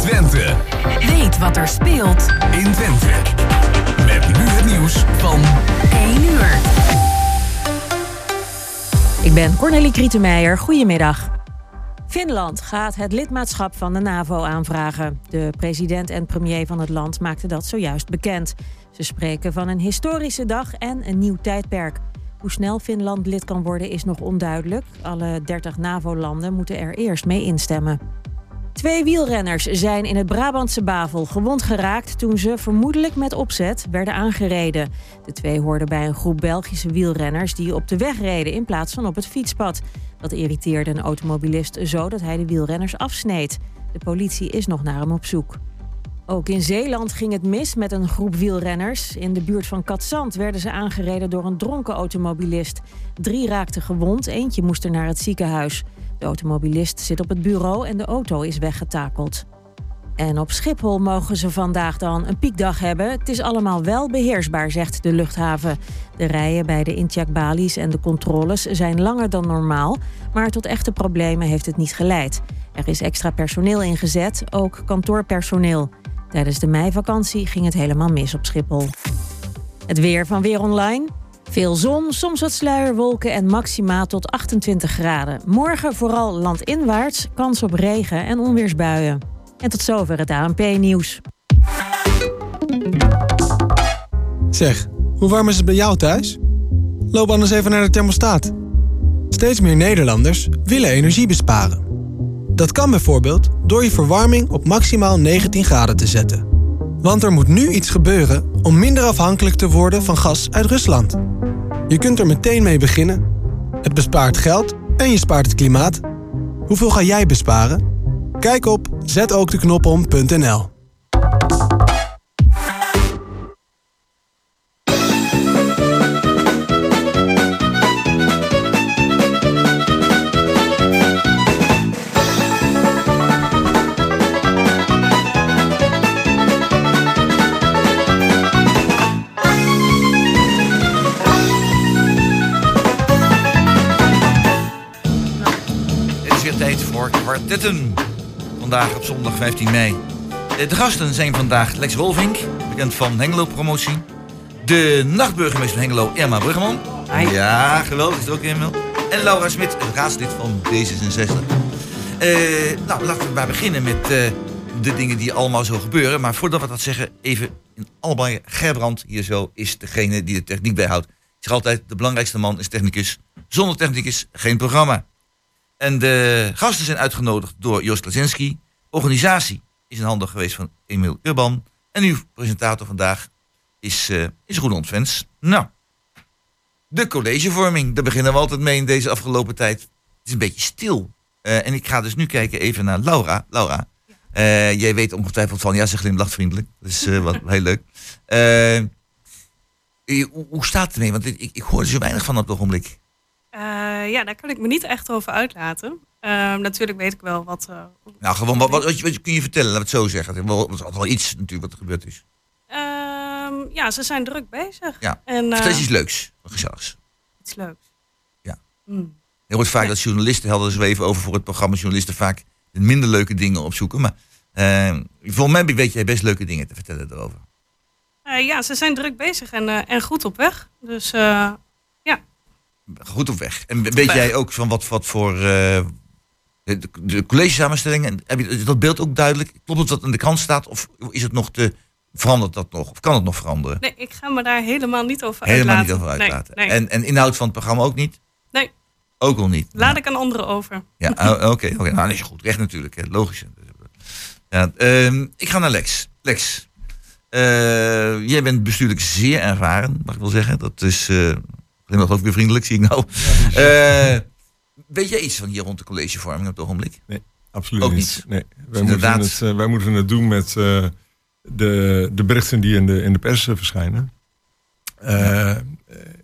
Twente. Weet wat er speelt in Twente. Met nu het nieuws van 1 uur. Ik ben Cornelie Krietenmeijer. Goedemiddag. Finland gaat het lidmaatschap van de NAVO aanvragen. De president en premier van het land maakten dat zojuist bekend. Ze spreken van een historische dag en een nieuw tijdperk. Hoe snel Finland lid kan worden is nog onduidelijk. Alle 30 NAVO-landen moeten er eerst mee instemmen. Twee wielrenners zijn in het Brabantse Bavel gewond geraakt toen ze vermoedelijk met opzet werden aangereden. De twee hoorden bij een groep Belgische wielrenners die op de weg reden in plaats van op het fietspad. Dat irriteerde een automobilist zo dat hij de wielrenners afsneed. De politie is nog naar hem op zoek. Ook in Zeeland ging het mis met een groep wielrenners. In de buurt van Katzand werden ze aangereden door een dronken automobilist. Drie raakten gewond, eentje moest er naar het ziekenhuis. De automobilist zit op het bureau en de auto is weggetakeld. En op Schiphol mogen ze vandaag dan een piekdag hebben. Het is allemaal wel beheersbaar, zegt de luchthaven. De rijen bij de incheckbalies en de controles zijn langer dan normaal, maar tot echte problemen heeft het niet geleid. Er is extra personeel ingezet, ook kantoorpersoneel. Tijdens de meivakantie ging het helemaal mis op Schiphol. Het weer van Weer Online. Veel zon, soms wat sluierwolken en maxima tot 28 graden. Morgen vooral landinwaarts, kans op regen en onweersbuien. En tot zover het ANP-nieuws. Zeg, hoe warm is het bij jou thuis? Loop anders even naar de thermostaat. Steeds meer Nederlanders willen energie besparen. Dat kan bijvoorbeeld door je verwarming op maximaal 19 graden te zetten. Want er moet nu iets gebeuren om minder afhankelijk te worden van gas uit Rusland. Je kunt er meteen mee beginnen. Het bespaart geld en je spaart het klimaat. Hoeveel ga jij besparen? Kijk op zetookdeknopom.nl kwartetten. Vandaag op zondag 15 mei. Eh, De gasten zijn vandaag Lex Wolvink, bekend van Hengelo Promotie. De nachtburgemeester van Hengelo, Irma Bruggeman. Ja, geweldig, is er ook Irma. En Laura Smit, raadslid van D66. Eh, nou, laten we maar beginnen met eh, de dingen die allemaal zo gebeuren. Maar voordat we dat zeggen, even in allebei. Gerbrand hier zo is degene die de techniek bijhoudt. Ik zeg altijd, de belangrijkste man is technicus. Zonder technicus geen programma. En de gasten zijn uitgenodigd door Joost Klazinski. Organisatie is in handen geweest van Emiel Urban. En uw presentator vandaag is, eh is Roland Vens. Nou, de collegevorming, daar beginnen we altijd mee in deze afgelopen tijd. Het is een beetje stil. Eh, en ik ga dus nu kijken even naar Laura. Laura, eh, jij weet ongetwijfeld van, ja, ze glimlacht vriendelijk. Dat is eh, wat heel leuk. Hoe, hoe staat het ermee? Want ik, ik, ik hoor er zo weinig van op het ogenblik. Eh, ja, daar kan ik me niet echt over uitlaten. Ehm, natuurlijk weet ik wel wat. eh, Nou, gewoon, wat, wat, wat, wat kun je vertellen? Laat het zo zeggen. Het is altijd wel iets natuurlijk wat er gebeurd is. ehm, ja, ze zijn druk bezig. Ja. En Vertel eh, iets leuks, gezelligs. iets leuks. Ja. Hmm. Je hoort vaak dat journalisten, hadden ze even over voor het programma, journalisten vaak de minder leuke dingen opzoeken. Maar eh, volgens mij weet jij best leuke dingen te vertellen erover. Ja, ze zijn druk bezig en, en goed op weg. Dus Goed op weg. En weet jij ook van wat, wat voor eh, de, de college samenstellingen, heb je dat beeld ook duidelijk? Klopt het wat in de krant staat of is het nog te, verandert dat nog? Of kan het nog veranderen? nee, ik ga me daar helemaal niet over Helemaal niet uitlaten. over uitlaten. Nee, nee. En, en inhoud van het programma ook niet? Nee. Ook al niet. Laat ik aan anderen over. Ja, oké. oké. Nou, dat is je goed. Recht natuurlijk. Hè. Logisch. Ja, ehm, ik ga naar Lex. Lex, eh, jij bent bestuurlijk zeer ervaren, mag ik wel zeggen. Dat is, uh, geloof ik weer vriendelijk, zie ik nou. Eh, weet jij iets van hier rond de collegevorming op het ogenblik? Nee, absoluut Ook niet. niet. Nee, wij, inderdaad- moeten het, eh, wij moeten het doen met eh, de, de berichten die in de, in de pers verschijnen.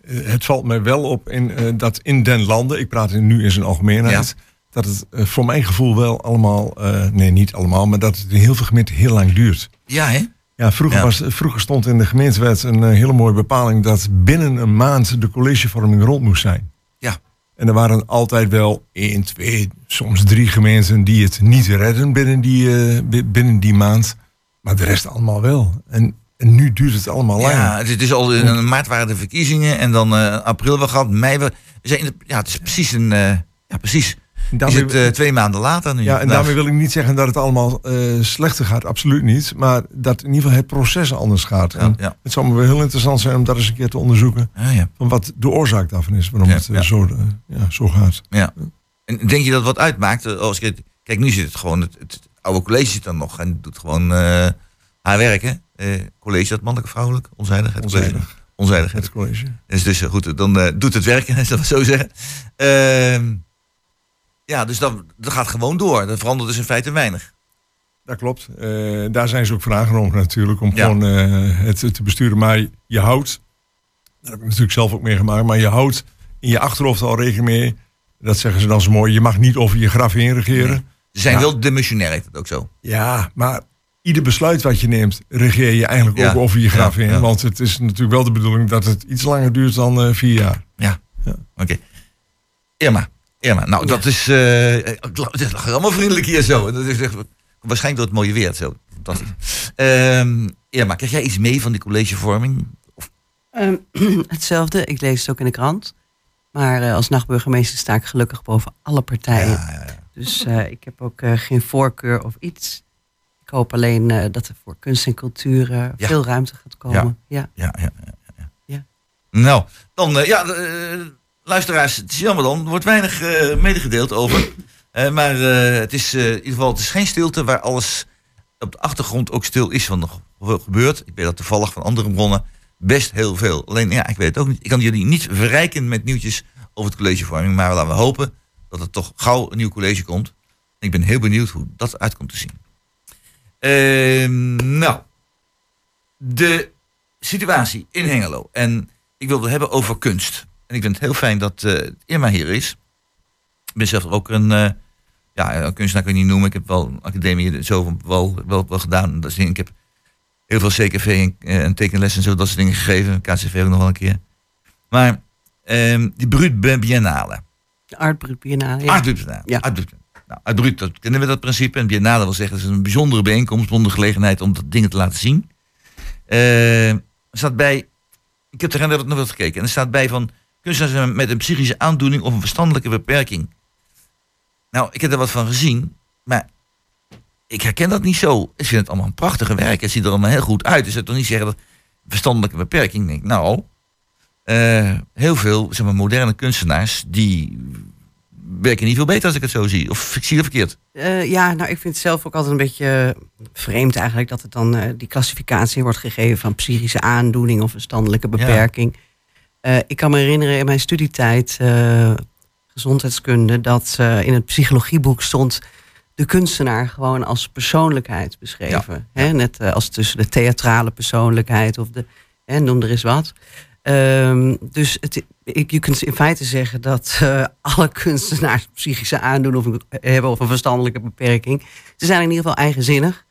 Het valt mij wel op in, dat in den landen, ik praat nu in zijn algemeenheid, dat het voor mijn gevoel wel allemaal, nee niet allemaal, maar dat het in heel veel gemeenten heel lang duurt. Ja, hè? Ja, vroeger, Ja. Was, vroeger stond in de gemeentewet een eh, hele mooie bepaling dat binnen een maand de collegevorming rond moest zijn. Ja. En er waren altijd wel één, twee, soms drie gemeenten die het niet redden binnen die, eh, bi- binnen die maand. Maar de rest allemaal wel. En, en nu duurt het allemaal lang. Ja, het is dus al in maart waren de verkiezingen en dan eh, april we gehad, mei we. zijn ja, het is precies een. ja, precies. En Is daarmee- het eh, twee maanden later nu? ja, en daarmee wil ik niet zeggen dat het allemaal eh, slechter gaat. Absoluut niet. Maar dat in ieder geval het proces anders gaat. Ja, het zou me wel heel interessant zijn om dat eens een keer te onderzoeken. Ja, ja, Van wat de oorzaak daarvan is. Waarom het eh. Zo, ja, zo gaat. ja. En denk je dat wat uitmaakt? Als ik, kijk, nu zit het gewoon, het, het oude college zit dan nog en doet gewoon haar werk, hè? College, dat mannelijk, vrouwelijk? Onzijdig? Het college. Onzijdig. Onzijdig. hè? Het college. Dus, dus goed, dan doet het werken, als dat zo zeggen. Ja, dus dat, dat gaat gewoon door. Dat verandert dus in feite weinig. Dat klopt. Eh, daar zijn ze ook voor aangenomen natuurlijk. Om Ja. gewoon eh, het te besturen. Maar je houdt, daar heb ik natuurlijk zelf ook meegemaakt. Maar je houdt in je achterhoofd al rekening mee. Dat zeggen ze dan zo mooi. Je mag niet over je graf heen regeren. Nee. Ze zijn Ja. wel demissionair, heet het ook zo. Ja, maar ieder besluit wat je neemt, regeer je eigenlijk Ja. ook over je graf Ja, heen. ja. Want het is natuurlijk wel de bedoeling dat het iets langer duurt dan eh, vier jaar. Oké. Irma. Irma. Nou, dat is... eh, het is allemaal vriendelijk hier zo. Dat is echt, waarschijnlijk door het mooie weer. Zo. Fantastisch. Ehm Irma, krijg jij iets mee van die collegevorming? Ehm, hetzelfde, ik lees het ook in de krant. Maar eh, als nachtburgemeester sta ik gelukkig boven alle partijen. Ja, ja, ja. Dus eh, ik heb ook eh, geen voorkeur of iets. Ik hoop alleen dat er voor kunst en cultuur Ja. veel ruimte gaat komen. Ja. Ja, ja, ja, ja. Ja. Nou, dan, ja, luisteraars, het is jammer dan. Er wordt weinig eh, medegedeeld over. Eh, maar eh, het is in ieder geval, het is geen stilte waar alles op de achtergrond ook stil is van er gebeurt. Ik weet dat toevallig van andere bronnen best heel veel. Alleen, ja, ik weet het ook niet. Ik kan jullie niet verrijken met nieuwtjes over het collegevorming. Maar laten we hopen dat er toch gauw een nieuw college komt. Ik ben heel benieuwd hoe dat uit komt te zien. Ehm, nou, de situatie in Hengelo. En ik wilde het hebben over kunst. En ik vind het heel fijn dat eh, Irma hier is. Ik ben zelf ook een, eh, ja, een kunstenaar kan ik niet noemen. Ik heb wel een academie zo wel, wel, wel gedaan. Dat is, ik heb heel veel CKV en, eh, en tekenlessen en zo, dat soort dingen gegeven. KCV ook nog wel een keer. Maar ehm, die Brut Biennale. De Art Brut Biennale. Ja. Art Brut Biennale. Ja. Art Brut. Nou, Art Brut, dat kennen we dat principe. En Biennale wil zeggen, het is een bijzondere bijeenkomst, bijzondere gelegenheid om dat dingen te laten zien. Eh, er staat bij, ik heb er nog wat gekeken, en er staat bij van kunstenaars met een psychische aandoening of een verstandelijke beperking. Nou, ik heb er wat van gezien, maar ik herken dat niet zo. Ik vind het allemaal een prachtige werk. Het ziet er allemaal heel goed uit. Dus dat toch niet zeggen dat verstandelijke beperking. Denk, ik, nou, eh, heel veel zeg maar, moderne kunstenaars die werken niet veel beter als ik het zo zie. Of ik zie het verkeerd. Eh, ja, nou, ik vind het zelf ook altijd een beetje vreemd eigenlijk dat het dan eh, die klassificatie wordt gegeven van psychische aandoening of verstandelijke beperking. Eh, ik kan me herinneren in mijn studietijd eh, gezondheidskunde dat eh, in het psychologieboek stond de kunstenaar gewoon als persoonlijkheid beschreven. Hè? Net als tussen de theatrale persoonlijkheid of de, hè, noem er eens wat. Ehm, dus het, ik, je kunt in feite zeggen dat alle kunstenaars psychische aandoening of een, hebben of een verstandelijke beperking. Ze zijn in ieder geval eigenzinnig.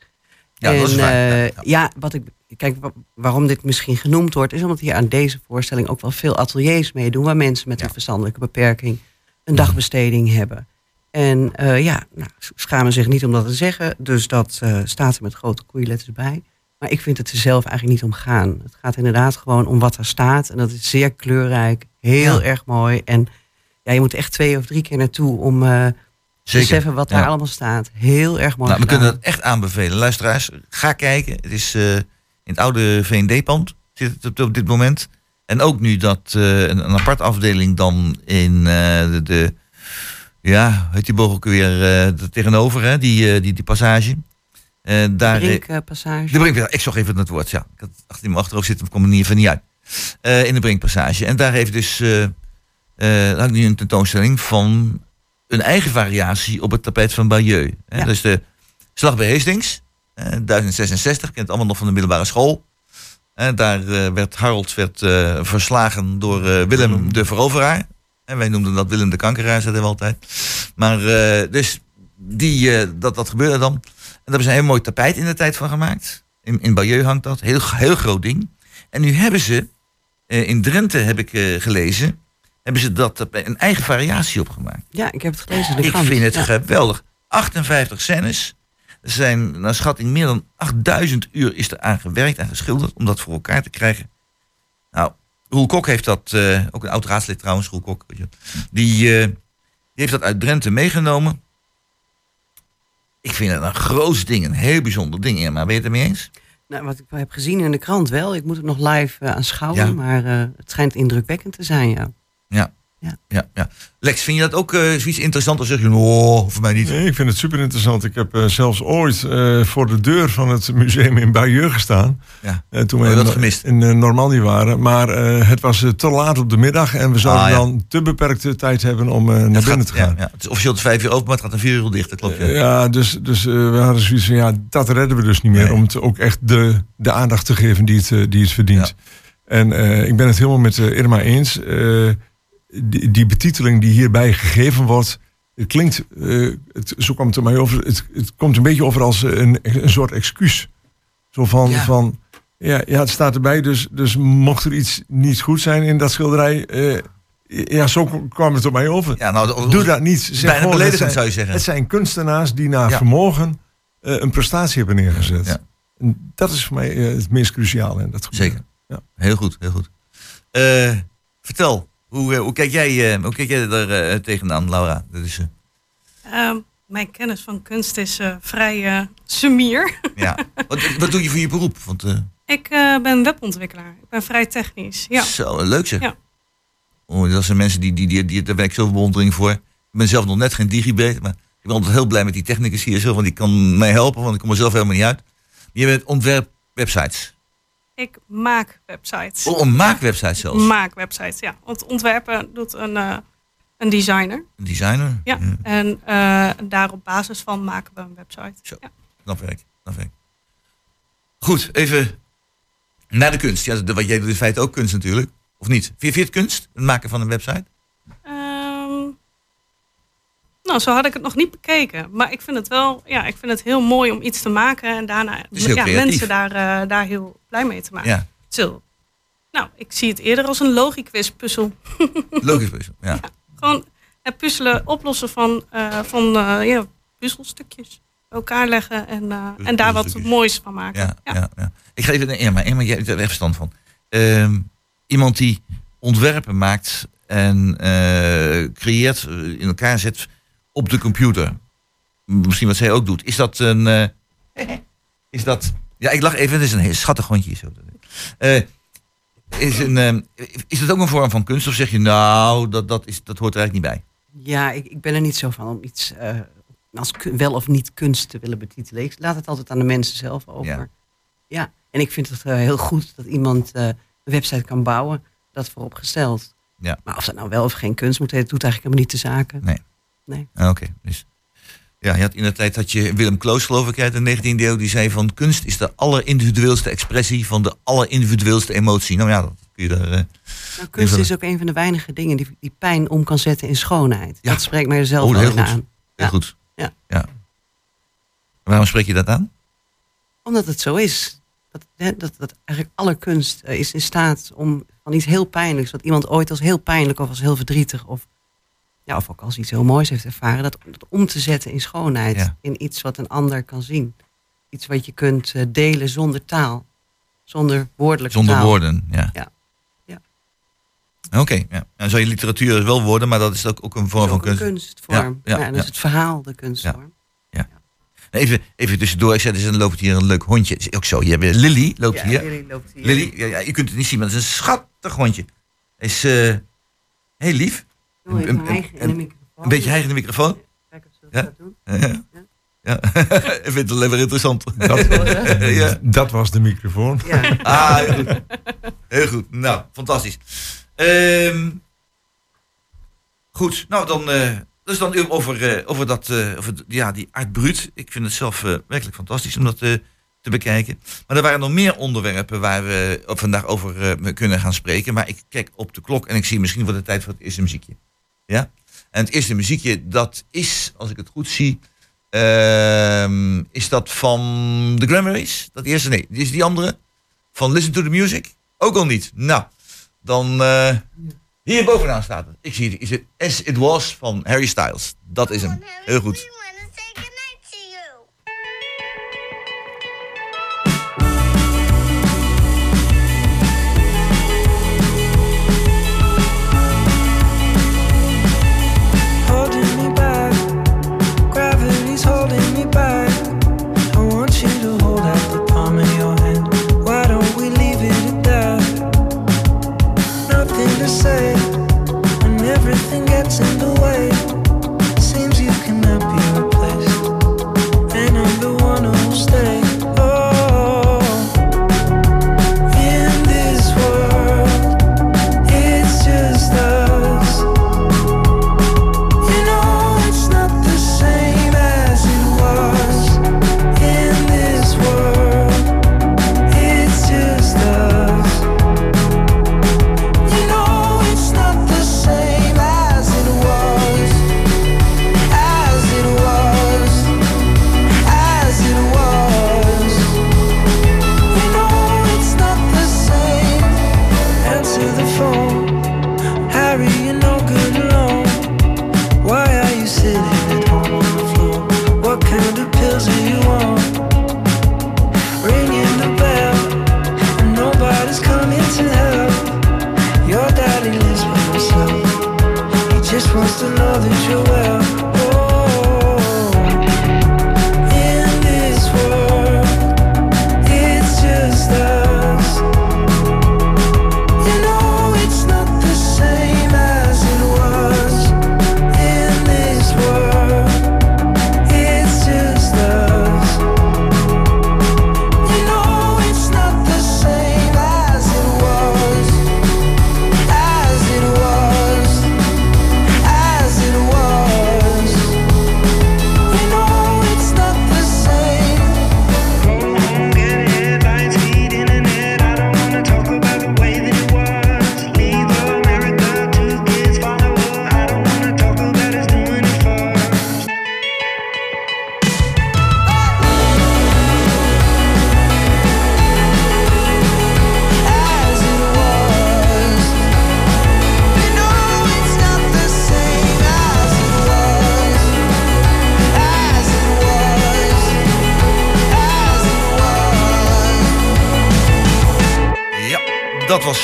Ja, dat is En, waar. Ja, ja. ja, wat ik, kijk, wa- waarom dit misschien genoemd wordt, is omdat hier aan deze voorstelling ook wel veel ateliers meedoen waar mensen met Ja. een verstandelijke beperking een dagbesteding hebben. En eh, ja, nou, schamen zich niet om dat te zeggen, dus dat eh, staat er met grote koeienletters bij. Maar ik vind het er zelf eigenlijk niet om gaan. Het gaat inderdaad gewoon om wat er staat. En dat is zeer kleurrijk, heel Ja. erg mooi. En ja, je moet echt twee of drie keer naartoe om eh te Zeker. beseffen wat Ja. daar allemaal staat. Heel erg mooi Nou, we gedaan. kunnen het echt aanbevelen. Luisteraars, ga kijken. Het is in het oude V&D-pand zit het op, op dit moment. En ook nu dat eh, een, een apart afdeling dan in eh, de, de... Ja, heet die boog ook weer eh, er tegenover, hè? Die, die, die passage. Daar, eh, Brinkpassage. De Brinkpassage. Ik zag even het woord, ja. Ik had achter in mijn achterhoofd zitten, kom er niet even niet uit. In de Brinkpassage. En daar heeft dus... ik nu een tentoonstelling van een eigen variatie op het tapijt van Bayeux. Hè? Ja. Dus de slag bij Hastings, 1066, kent het allemaal nog van de middelbare school. Eh, daar eh, werd Harold werd, eh, verslagen door eh, Willem de Veroveraar. En wij noemden dat Willem de Kankeraar, zeiden we altijd. Maar eh, dus die, eh, dat, dat gebeurde dan. En daar hebben ze een heel mooi tapijt in de tijd van gemaakt. In, in Bayeux hangt dat. Heel, heel groot ding. En nu hebben ze, eh, in Drenthe heb ik eh, gelezen, hebben ze dat een eigen variatie opgemaakt. Ja, ik heb het gelezen Ik vind het Ja. geweldig. 58 scènes. Zijn naar schatting meer dan 8000 uur is er aan gewerkt en geschilderd om dat voor elkaar te krijgen. Nou, Roel Kok heeft dat, eh, ook een oud raadslid trouwens, Roel Kok, weet die, eh, die heeft dat uit Drenthe meegenomen. Ik vind het een groot ding, een heel bijzonder ding, Irma. Ben je het ermee eens? Nou, wat ik heb gezien in de krant wel. Ik moet het nog live eh, aanschouwen. Ja. Maar het schijnt indrukwekkend te zijn, ja. Ja, ja. Lex, vind je dat ook eh, zoiets interessant? Of zeg je, oh, voor mij niet. Nee, ik vind het super interessant. Ik heb eh, zelfs ooit eh, voor de deur van het museum in Bayeux gestaan. Ja. Eh, toen Oh, we had gemist. in Normandie waren. Maar eh, het was te laat op de middag en we zouden Ah, ja. dan te beperkte tijd hebben om eh, naar binnen gaat- te gaan. Ja, ja. Het is officieel tot vijf uur open, maar het gaat om vier uur dicht. Dat klopt. Ja. Ja, dus, dus eh, we hadden zoiets van, ja, dat redden we dus niet meer. Nee. Om het ook echt de, de aandacht te geven die het, die het verdient. En eh, ik ben het helemaal met Irma eens. Die, die betiteling die hierbij gegeven wordt, het klinkt, eh, het, zo kwam het er mij over, het, het komt een beetje over als een, een soort excuus. Zo van, Ja. van ja, ja, het staat erbij, dus, dus mocht er iets niet goed zijn in dat schilderij, eh, ja, zo kwam het op mij over. Ja, nou, Doe dat niet. Zeg Bijna gewoon, het beledigend zijn- zou je zeggen. het zijn kunstenaars die naar Ja. vermogen eh, een prestatie hebben neergezet. Ja. En dat is voor mij het meest cruciale in dat gebeuren. Zeker. Ja. Heel goed, heel goed. Vertel, hoe, eh, hoe kijk jij, eh, hoe kijk jij er eh, tegenaan, Laura? Dat is, Ehm, mijn kennis van kunst is vrij sumier. ja. wat, wat doe je voor je beroep? Want, ik ben webontwikkelaar. Ik ben vrij technisch. Ja. Zo, leuk zeg. Ja. Oh, dat zijn mensen die, die, die, die, daar ben ik zoveel bewondering voor. Ik ben zelf nog net geen digibet, maar ik ben altijd heel blij met die technicus hier zo, want die kan mij helpen, want ik kom er zelf helemaal niet uit. Je bent ontwerp websites. Ik maak websites. Oh, een maakwebsite zelfs. Maak websites, ja. Want ontwerpen doet een, eh, een designer. Een designer. Ja. En eh, daar op basis van maken we een website. Zo. Ja. Knap werk, knap werk. Goed, even naar de kunst. Ja, wat jij doet in feite ook kunst natuurlijk. Of niet? Vind je, vind je het kunst, het maken van een website? Nou, zo had ik het nog niet bekeken. Maar ik vind het wel, ja, ik vind het heel mooi om iets te maken en daarna ja, mensen daar, eh, daar heel blij mee te maken. Ja, Zo. Nou, ik zie het eerder als een logiquiz puzzel. logisch puzzel. Ja. Gewoon het puzzelen, oplossen van, eh, van eh, ja, puzzelstukjes. Elkaar leggen en, en daar wat moois van maken. Ja, ja. Ja, Ik ga even naar Irma. Irma, jij hebt er echt verstand van. Ehm, iemand die ontwerpen maakt en creëert, in elkaar zet op de computer. Misschien wat zij ook doet. Is dat een... eh, is dat... Ja, ik lach even. Het is een heel schattig hondje. Zo. Eh, is, een, eh, is dat ook een vorm van kunst? Of zeg je, nou, dat, dat, is, dat hoort er eigenlijk niet bij? Ja, ik, ik ben er niet zo van om iets als wel of niet kunst te willen betitelen. Ik laat het altijd aan de mensen zelf over. Ja. Ja, en ik vind het heel goed dat iemand een website kan bouwen. Dat vooropgesteld. Ja. Maar of dat nou wel of geen kunst moet heten, doet eigenlijk helemaal niet de zaken. Nee. Nee. Ah, Oké, dus. Ja, je had in de tijd had je Willem Kloos, geloof ik, uit de 19e eeuw, die zei van kunst is de allerindividueelste expressie van de allerindividueelste emotie. Nou ja, dat kun je daar. eh, Nou, kunst is ook een van de weinige dingen die, die pijn om kan zetten in schoonheid. Ja. Dat spreekt mij er zelf Oh, heel goed. aan. heel Ja. goed. Ja. ja. Waarom spreek je dat aan? Omdat het zo is. Dat, dat, dat eigenlijk alle kunst eh, is in staat om van iets heel pijnlijks, wat iemand ooit als heel pijnlijk of als heel verdrietig of, ja, of ook als iets heel moois heeft ervaren, dat, dat om te zetten in schoonheid. Ja. In iets wat een ander kan zien. Iets wat je kunt eh, delen zonder taal. Zonder woordelijke Zonder taal. woorden, ja. Ja. Ja. Oké, ja. En zou je literatuur wel woorden, maar dat is ook, ook een vorm Dat is van ook een kunst. kunstvorm. Ja, Ja, ja, dus ja. het verhaal, de kunstvorm. Even, even tussendoor, ik zei, er is loopt hier een leuk hondje. Is ook zo, je hebt Lily loopt Ja, hier. Lily loopt hier. Lily, ja, ja, je kunt het niet zien, maar het is een schattig hondje. Is eh, heel lief. Een- een- de een- microfoon. Een beetje hijgen in de microfoon. Kijk of ze dat Ja? gaat doen. Ja. ik vind het alleen maar interessant. Dat, ja. dat was de microfoon. Ja. Ah, heel goed. Heel goed. Nou, fantastisch. Ehm, goed, nou dan, eh dus dan over, eh, over, dat, eh, over ja, die Art Brut. Ik vind het zelf werkelijk fantastisch om dat te bekijken. Maar er waren nog meer onderwerpen waar we vandaag over kunnen gaan spreken. Maar ik kijk op de klok en ik zie misschien wordt het tijd voor het eerste muziekje. Ja? En het eerste muziekje, dat is, als ik het goed zie, ehm, is dat van The Grammys? Dat eerste? Nee, is die andere? Van Listen to the Music? Ook al niet. Nou, dan, eh, Hier bovenaan staat het. Ik zie het. Is het As It Was van Harry Styles. Dat is hem. Heel goed.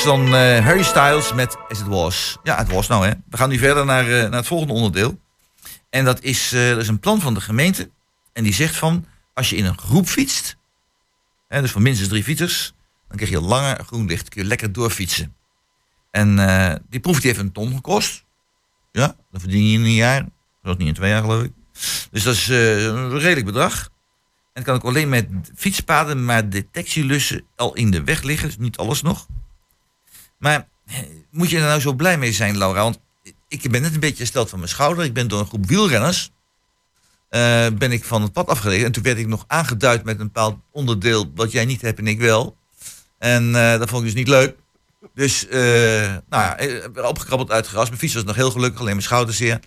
Dan eh, Harry Styles met As It Was. Ja, het was nou hè. We gaan nu verder naar, eh, naar het volgende onderdeel. En dat is, eh, dat is een plan van de gemeente. En die zegt van, als je in een groep fietst, hè, dus van minstens drie fietsers, dan krijg je langer groen licht. Kun je lekker doorfietsen. En die proef die heeft een ton gekost. Ja, dan verdien je in een jaar. Dat niet in twee jaar geloof ik. Dus dat is een redelijk bedrag. En het kan ook alleen met fietspaden, maar detectielussen al in de weg liggen. Dus niet alles nog. Maar moet je er nou zo blij mee zijn, Laura? Want ik ben net een beetje gesteld van mijn schouder. Ik ben door een groep wielrenners eh, ben ik van het pad afgereden. En toen werd ik nog aangeduid met een bepaald onderdeel wat jij niet hebt en ik wel. En eh, dat vond ik dus niet leuk. Dus, eh, nou ja, opgekrabbeld uit gras. Mijn fiets was nog heel gelukkig, alleen mijn schouders zeer.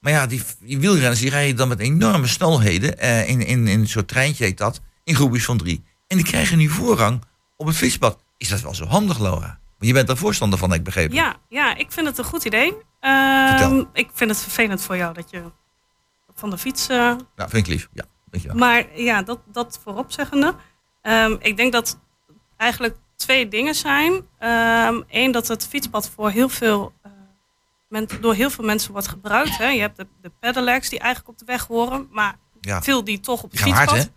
Maar ja, die, wielrenners die rijden dan met enorme snelheden. in, in, in een soort treintje heet dat. In groepjes van drie. En die krijgen nu voorrang op het fietspad. Is dat wel zo handig, Laura? Je bent daar voorstander van, ik begrepen. Ja, ja, ik vind het een goed idee. Ehm, ik vind het vervelend voor jou dat je van de fiets. eh, Nou, vind ik lief. Ja, maar ja, dat, dat voorop zeggende. Ehm, ik denk dat eigenlijk twee dingen zijn. Eén, dat het fietspad voor heel veel, eh, men, door heel veel mensen wordt gebruikt. Hè. Je hebt de, de pedelecs die eigenlijk op de weg horen, maar Ja. veel die toch op het Die gaan hard, fietspad.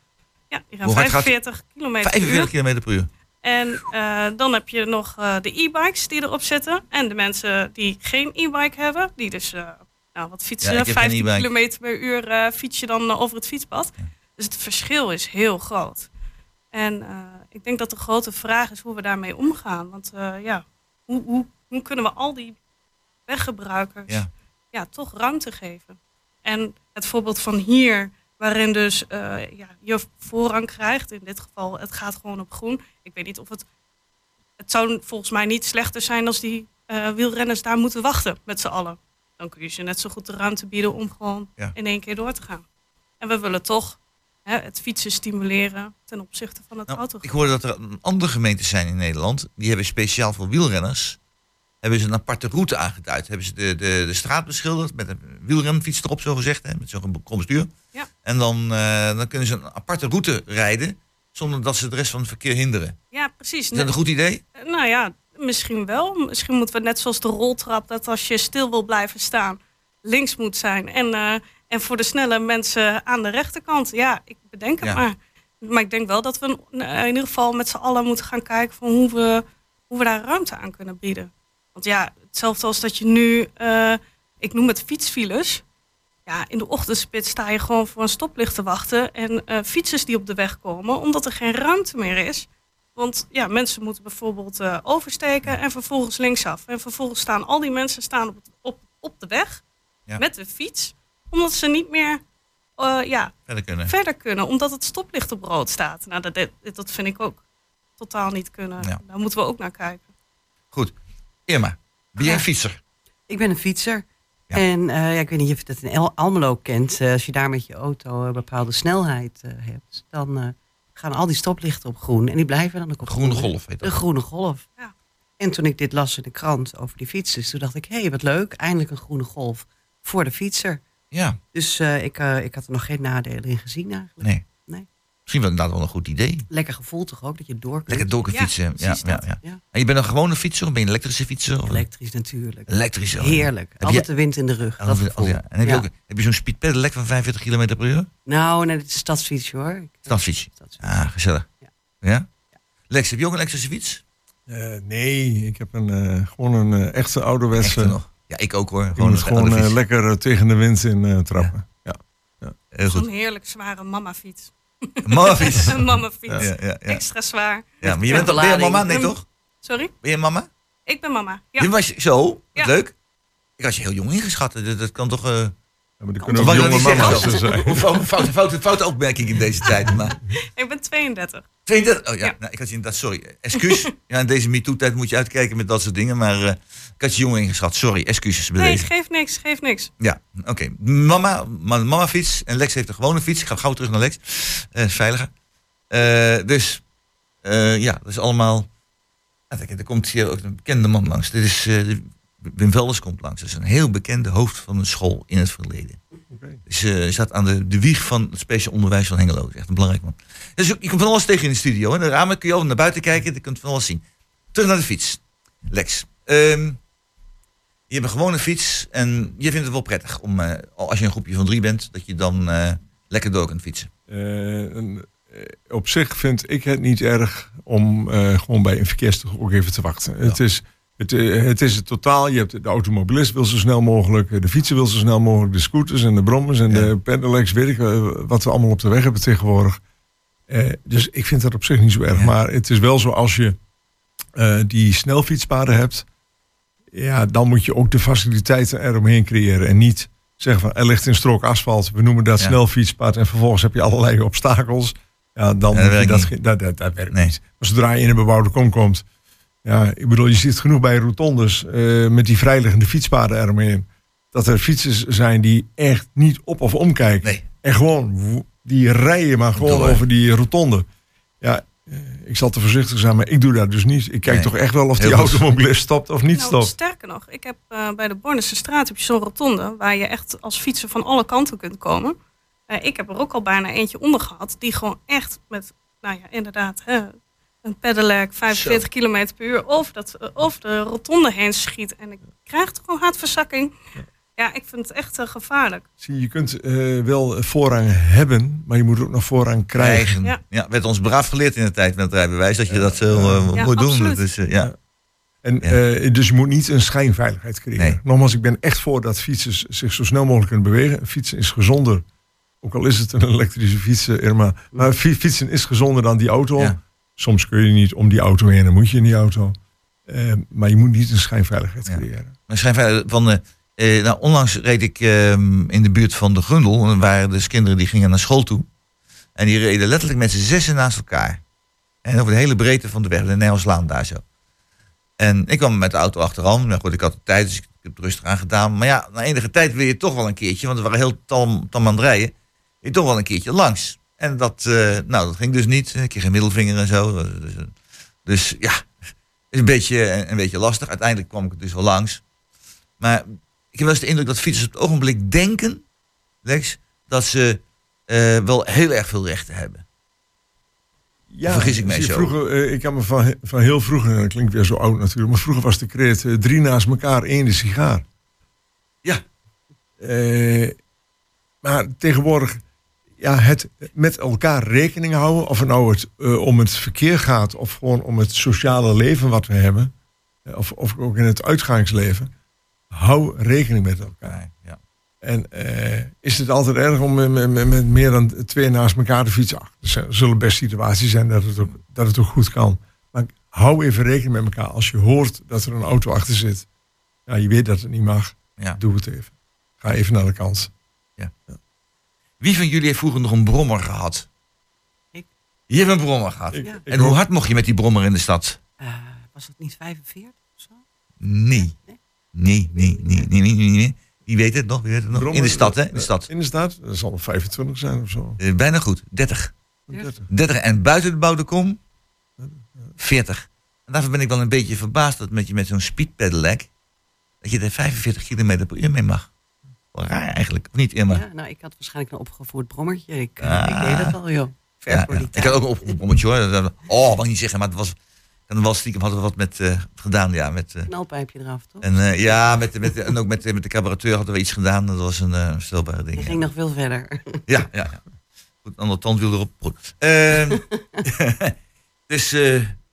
hè? Ja, die gaan Hoe hard gaat- 45 kilometer per 45 uur. km per uur. En eh, dan heb je nog eh, de e-bikes die erop zitten. En de mensen die geen e-bike hebben, die dus eh, nou, wat fietsen, Ja, ik heb geen 15 e-bike. kilometer per uur fiets je dan over het fietspad. Dus het verschil is heel groot. En ik denk dat de grote vraag is hoe we daarmee omgaan. Want ja, hoe, hoe, hoe kunnen we al die weggebruikers Ja. ja. toch ruimte geven? En het voorbeeld van hier, waarin dus eh, ja, je voorrang krijgt. In dit geval, het gaat gewoon op groen. Ik weet niet of het... Het zou volgens mij niet slechter zijn als die eh, wielrenners daar moeten wachten met z'n allen. Dan kun je ze net zo goed de ruimte bieden om gewoon Ja. in één keer door te gaan. En we willen toch hè, het fietsen stimuleren ten opzichte van het Nou, auto. ik hoorde dat er andere gemeentes zijn in Nederland. Die hebben speciaal voor wielrenners. Hebben ze een aparte route aangeduid. Hebben ze de, de, de straat beschilderd met een wielremfiets erop, zo gezegd. Hè, met zo'n krom stuur. Ja. En dan, eh, dan kunnen ze een aparte route rijden, zonder dat ze de rest van het verkeer hinderen. Ja, precies. Is dat een goed idee? Nou ja, misschien wel. Misschien moeten we net zoals de roltrap, dat als je stil wil blijven staan, links moet zijn. En, eh, en voor de snelle mensen aan de rechterkant. Ja, ik bedenk het Ja. maar. Maar ik denk wel dat we in ieder geval met z'n allen moeten gaan kijken van hoe we, hoe we daar ruimte aan kunnen bieden. Want ja, hetzelfde als dat je nu, eh, ik noem het fietsfiles. Ja, in de ochtendspits sta je gewoon voor een stoplicht te wachten. En eh, fietsers die op de weg komen, omdat er geen ruimte meer is. Want ja, mensen moeten bijvoorbeeld eh, oversteken en vervolgens linksaf. En vervolgens staan al die mensen staan op, het- op, op de weg Ja. met de fiets. Omdat ze niet meer ja, Verder kunnen. verder kunnen, omdat het stoplicht op rood staat. Nou, dat, dat, dat vind ik ook totaal niet kunnen. Ja. Daar moeten we ook naar kijken. Goed. Irma, ben jij een fietser? Ik ben een fietser. Ja. En eh, ja, ik weet niet of je dat in El Almelo kent. Eh, als je daar met je auto een bepaalde snelheid eh, hebt, dan eh, gaan al die stoplichten op groen. En die blijven dan ook op Groene groen. golf heet De dat. groene golf. Ja. En toen ik dit las in de krant over die fietsers, toen dacht ik, hé, hey, wat leuk, eindelijk een groene golf voor de fietser. Ja, Dus eh, ik, eh, ik had er nog geen nadelen in gezien eigenlijk. nee. Misschien wel inderdaad wel een goed idee. Lekker gevoel toch ook, dat je door kunt. Lekker door fietsen. Ja, ja, ja. Ja. En je bent een gewone fietser of ben je een elektrische fietser? Of Elektrisch natuurlijk. Elektrische. Heerlijk. Heb Altijd je- de wind in de rug. Oh, dat oh, ja. En heb je, ook, heb je zo'n speed pedelec van 45 km per uur? Nou, nee, dit is een stadsfietsje hoor. Stadsfietsje. Ah, gezellig. Ja. Ja? Lex, heb je ook een elektrische fiets? Eh, nee, ik heb een, eh, gewoon een eh, echte ouderwetse. Echte nog. Ja, ik ook hoor. Gewoon gewoon fiets. lekker tegen de wind in eh, trappen. Ja. Heel goed. Zo'n heerlijk zware mama-fiets. Mama fiets. een mama-fiets. Ja, ja, ja. Extra zwaar. ja, maar je bent toch ben je belading. mama? Nee, toch? Sorry? Ben je mama? Ik ben mama. Ja. Je was zo, wat leuk. Ik had je heel jong ingeschat. Dat, dat kan toch... eh maar er kunnen wat ook jonge mama's zijn. Hoe fout, fout, fout, foute opmerking in deze tijd. Maar Ik ben 32. 32, oh ja, Ja. Nou, ik had je inderdaad, sorry. Excuus. ja, in deze MeToo-tijd moet je uitkijken met dat soort dingen. Maar eh, ik had je jong ingeschat. Sorry, excuses bij Nee, deze. geeft niks, geeft niks. Ja, oké. Mama, ma- mama fiets en Lex heeft een gewone fiets. Ik ga gauw terug naar Lex. Eh is veiliger. Eh, dus, eh, ja, dat is allemaal... Ah, er komt hier ook een bekende man langs. Dit is, eh, Wim Velders komt langs. Dat is een heel bekende hoofd van een school in het verleden. Oké. Dus eh, staat aan de, de wieg van het speciaal onderwijs van Hengelo. Dat is echt een belangrijk man. Dus je komt van alles tegen in de studio. Hè. De ramen kun je over naar buiten kijken. Je kunt van alles zien. Terug naar de fiets. Lex. Ehm, je hebt een gewone fiets. En je vindt het wel prettig om, eh, als je een groepje van drie bent, dat je dan eh, lekker door kunt fietsen. En, op zich vind ik het niet erg om gewoon bij een verkeerstocht ook even te wachten. Het, is, het, eh, het is het totaal. Je hebt de automobilist wil zo snel mogelijk, eh, de fietser wil zo snel mogelijk, de scooters en de brommers en Ja. de pedelecs, weet ik eh, wat we allemaal op de weg hebben tegenwoordig. Dus ik vind dat op zich niet zo erg. Ja. Maar het is wel zo als je eh, die snelfietspaden hebt, ja, dan moet je ook de faciliteiten eromheen creëren en niet zeggen van er ligt een strook asfalt, we noemen dat Ja. snelfietspad en vervolgens heb je allerlei obstakels. Ja, dan Ja, dat werkt dat, dat, dat werkt Nee. niet. Maar zodra je in een bebouwde kom komt, ja, ik bedoel, je ziet genoeg bij rotondes eh, met die vrijliggende fietspaden eromheen. Dat er fietsers zijn die echt niet op of omkijken. Nee. En gewoon, wo- die rijden maar gewoon Door. over die rotonde. Ja, eh, ik zal te voorzichtig zijn, maar ik doe dat dus niet. Ik kijk Nee. toch echt wel of Heel die goed. automobilist stopt of niet Nou, stopt. sterker nog, ik heb eh, bij de Bornese straat heb je zo'n rotonde waar je echt als fietser van alle kanten kunt komen. Ik heb er ook al bijna eentje onder gehad die gewoon echt met, nou ja, inderdaad, hè, een pedelec 45 km per uur over, dat, eh, over de rotonde heen schiet. En ik krijg toch een hartverzakking. Ja, ik vind het echt eh, gevaarlijk. Zie, je kunt eh, wel voorrang hebben, maar je moet ook nog voorrang krijgen. Ja. Ja. werd ons braaf geleerd in de tijd met het rijbewijs. Dat je dat zo eh, Ja, moet doen. absoluut. Dus, eh, ja. En, Ja. eh, dus je moet niet een schijnveiligheid creëren. Nee. Nogmaals, ik ben echt voor dat fietsers zich zo snel mogelijk kunnen bewegen. Fietsen is gezonder. Ook al is het een elektrische fiets, eh, Irma. Maar fi- fietsen is gezonder dan die auto. Ja. Soms kun je niet om die auto heen, dan moet je in die auto. Eh, maar je moet niet een schijnveiligheid Ja. creëren. Schijnveilig van, eh, eh, nou, onlangs reed ik ehm, in de buurt van de Grundel. En er waren dus kinderen die gingen naar school toe. En die reden letterlijk met z'n zessen naast elkaar. En over de hele breedte van de weg, de Nijlslaan daar zo. En ik kwam met de auto achteraan. Nou goed, ik had de tijd, dus ik heb het rustig aan gedaan. Maar ja, na enige tijd wil je toch wel een keertje, want we waren heel tam, tam aan het rijden. Wil je toch wel een keertje langs. En dat, eh, nou, dat ging dus niet. Ik kreeg een middelvinger en zo. Dus, dus ja, het is een beetje, een beetje lastig. Uiteindelijk kwam ik er dus wel langs. Maar ik heb wel eens de indruk dat fietsers op het ogenblik denken, Lex, dat ze eh, wel heel erg veel rechten hebben. Ja, Vergis ik mij zo? Vroeger, eh, ik kan me van, van heel vroeger, en dat klinkt weer zo oud natuurlijk, maar vroeger was de kreet drie naast elkaar, één de sigaar. Ja. Maar tegenwoordig, ja, het met elkaar rekening houden, of het nou het, eh, om het verkeer gaat, of gewoon om het sociale leven wat we hebben, eh, of, of ook in het uitgangsleven, hou rekening met elkaar. Ja. En eh, is het altijd erg om met, met, met- meer dan twee naast elkaar te fietsen? Ach, er zullen best situaties zijn dat het, ook, dat het ook goed kan. Maar hou even rekening met elkaar. Als je hoort dat er een auto achter zit, ja, je weet dat het niet mag, Ja. doe het even. Ga even naar de kant. Wie van jullie heeft vroeger nog een brommer gehad? Ik. Je hebt een brommer gehad. Ik- Ja. ik en hoe hard mocht je met die brommer in de stad? Eh, was het niet 45 of zo? Nee. Nee? Nee, nee, nee, nee, nee, nee, nee. Wie weet het nog? Wie weet het nog? Brommer, in de stad, hè? In de eh, stad. In de stad, dat zal 25 zijn of zo. Eh, bijna goed. 30. 30. 30 en buiten de bouwde kom 40. En daarvoor ben ik wel een beetje verbaasd dat met je met zo'n speed pedelec dat je er 45 km per uur mee mag. Wel raar eigenlijk, of niet Irma? Ja, nou, ik had waarschijnlijk een opgevoerd brommertje. Ik, eh, Ah. ik deed dat al, joh. Ver Ja, ja. Ik had ook een opgepommetje hoor. Dat- Oh, mag ik niet zeggen, maar het was. En wel stiekem hadden we wat met eh, gedaan, ja. Met, eh, knalpijpje eraf, toch? en ja, met, met, en ook met, met de cabareteur hadden we iets gedaan. Dat was een eh stelbare ding. Die ja. ging nog veel verder. Ja, ja, ja. Goed, een ander tandwiel erop. Goed. Ehm, dus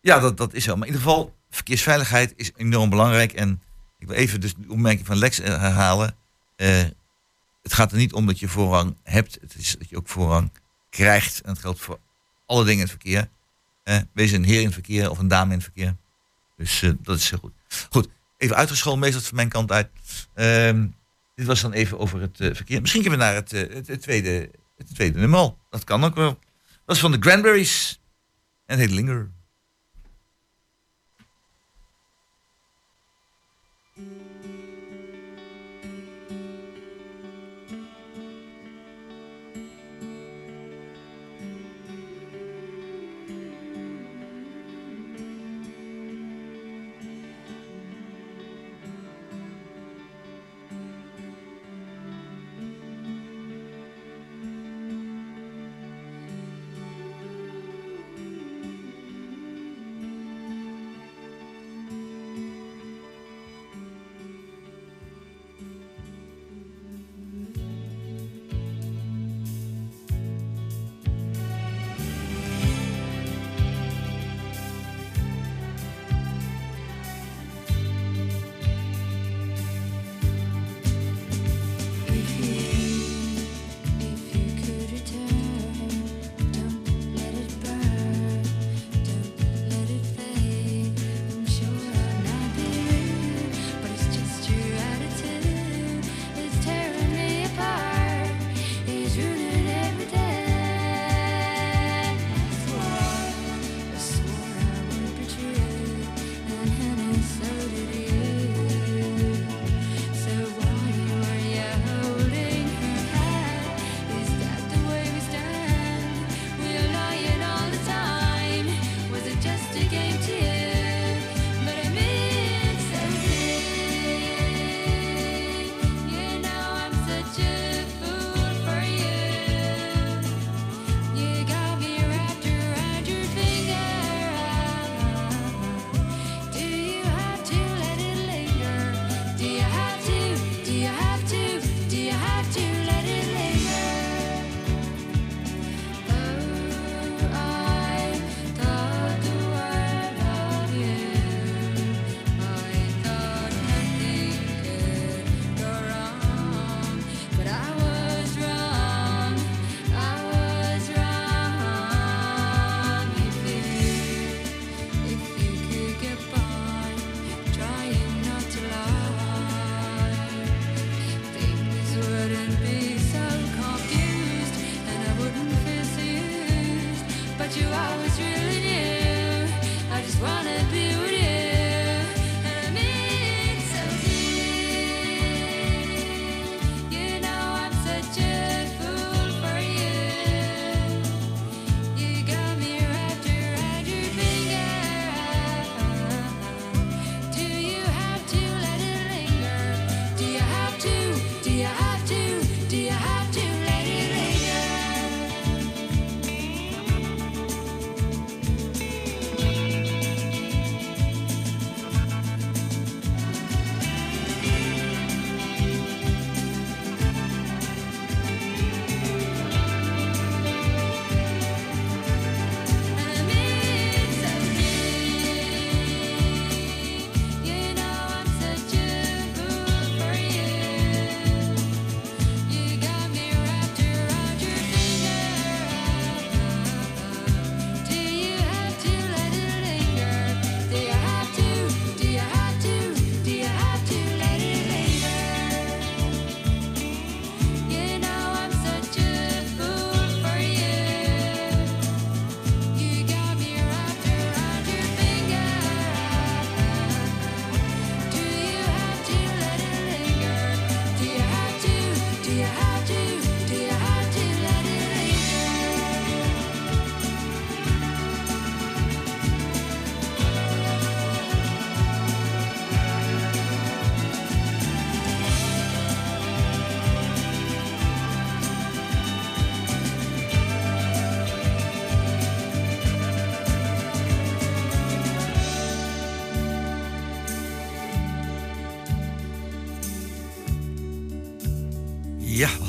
ja, dat, dat is wel. Maar in ieder geval, verkeersveiligheid is enorm belangrijk. En ik wil even dus de opmerking van Lex herhalen. Eh, het gaat er niet om dat je voorrang hebt. Het is dat je ook voorrang krijgt. En dat geldt voor alle dingen in het verkeer. Eh, wees een heer in het verkeer of een dame in het verkeer. Dus eh, dat is heel goed. Goed, even uitgescholden meestal van mijn kant uit. Ehm, dit was dan even over het verkeer. Misschien kunnen we naar het, het, tweede, het tweede nummer. Dat kan ook wel. Dat is van de Cranberries. En het heet Linger.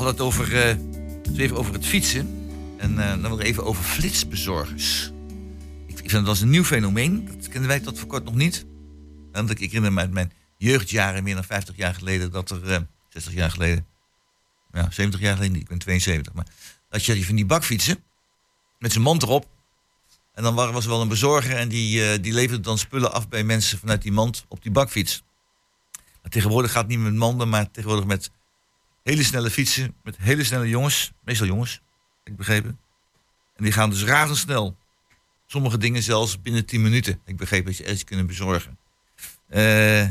Hadden het over, eh, even over het fietsen. En eh, dan nog even over flitsbezorgers. Ik, ik vind dat is een nieuw fenomeen. Dat kenden wij tot voor kort nog niet. Want ik, herinner me uit mijn jeugdjaren, meer dan 50 jaar geleden, dat er, eh 60 jaar geleden, ja, 70 jaar geleden ik ben 72, maar dat je van die bakfietsen met zijn mand erop. En dan wa- was er wel een bezorger en die, eh, die leverde dan spullen af bij mensen vanuit die mand op die bakfiets. Maar tegenwoordig gaat het niet met manden, maar tegenwoordig met hele snelle fietsen, met hele snelle jongens, meestal jongens, ik begrepen. En die gaan dus razendsnel. Sommige dingen zelfs binnen 10 minuten. Ik begreep dat je ergens kunnen bezorgen. Eh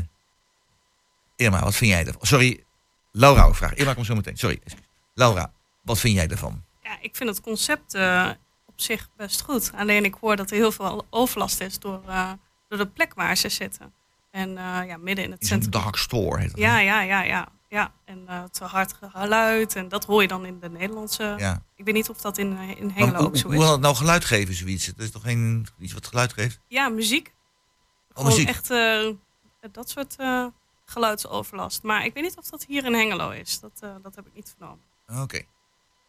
Irma, wat vind jij ervan? Sorry, Laura, vraag. Irma komt zo meteen. Sorry. Laura, wat vind jij ervan? Ja, ik vind het concept eh, op zich best goed. Alleen ik hoor dat er heel veel overlast is door, eh, door de plek waar ze zitten. En eh, ja, midden in het centrum. dark store heet dat. Ja, ja, ja, ja. Ja. En eh te hard geluid. En dat hoor je dan in de Nederlandse. Ja. Ik weet niet of dat in, eh, in Hengelo hoe, ook zo hoe is. kan het nou geluid geven, zoiets? Het is toch geen iets wat geluid geeft? Ja, muziek. Oh, Gewoon muziek. echt eh, dat soort geluidsoverlast. Maar ik weet niet of dat hier in Hengelo is. Dat, dat heb ik niet vernomen. Oké.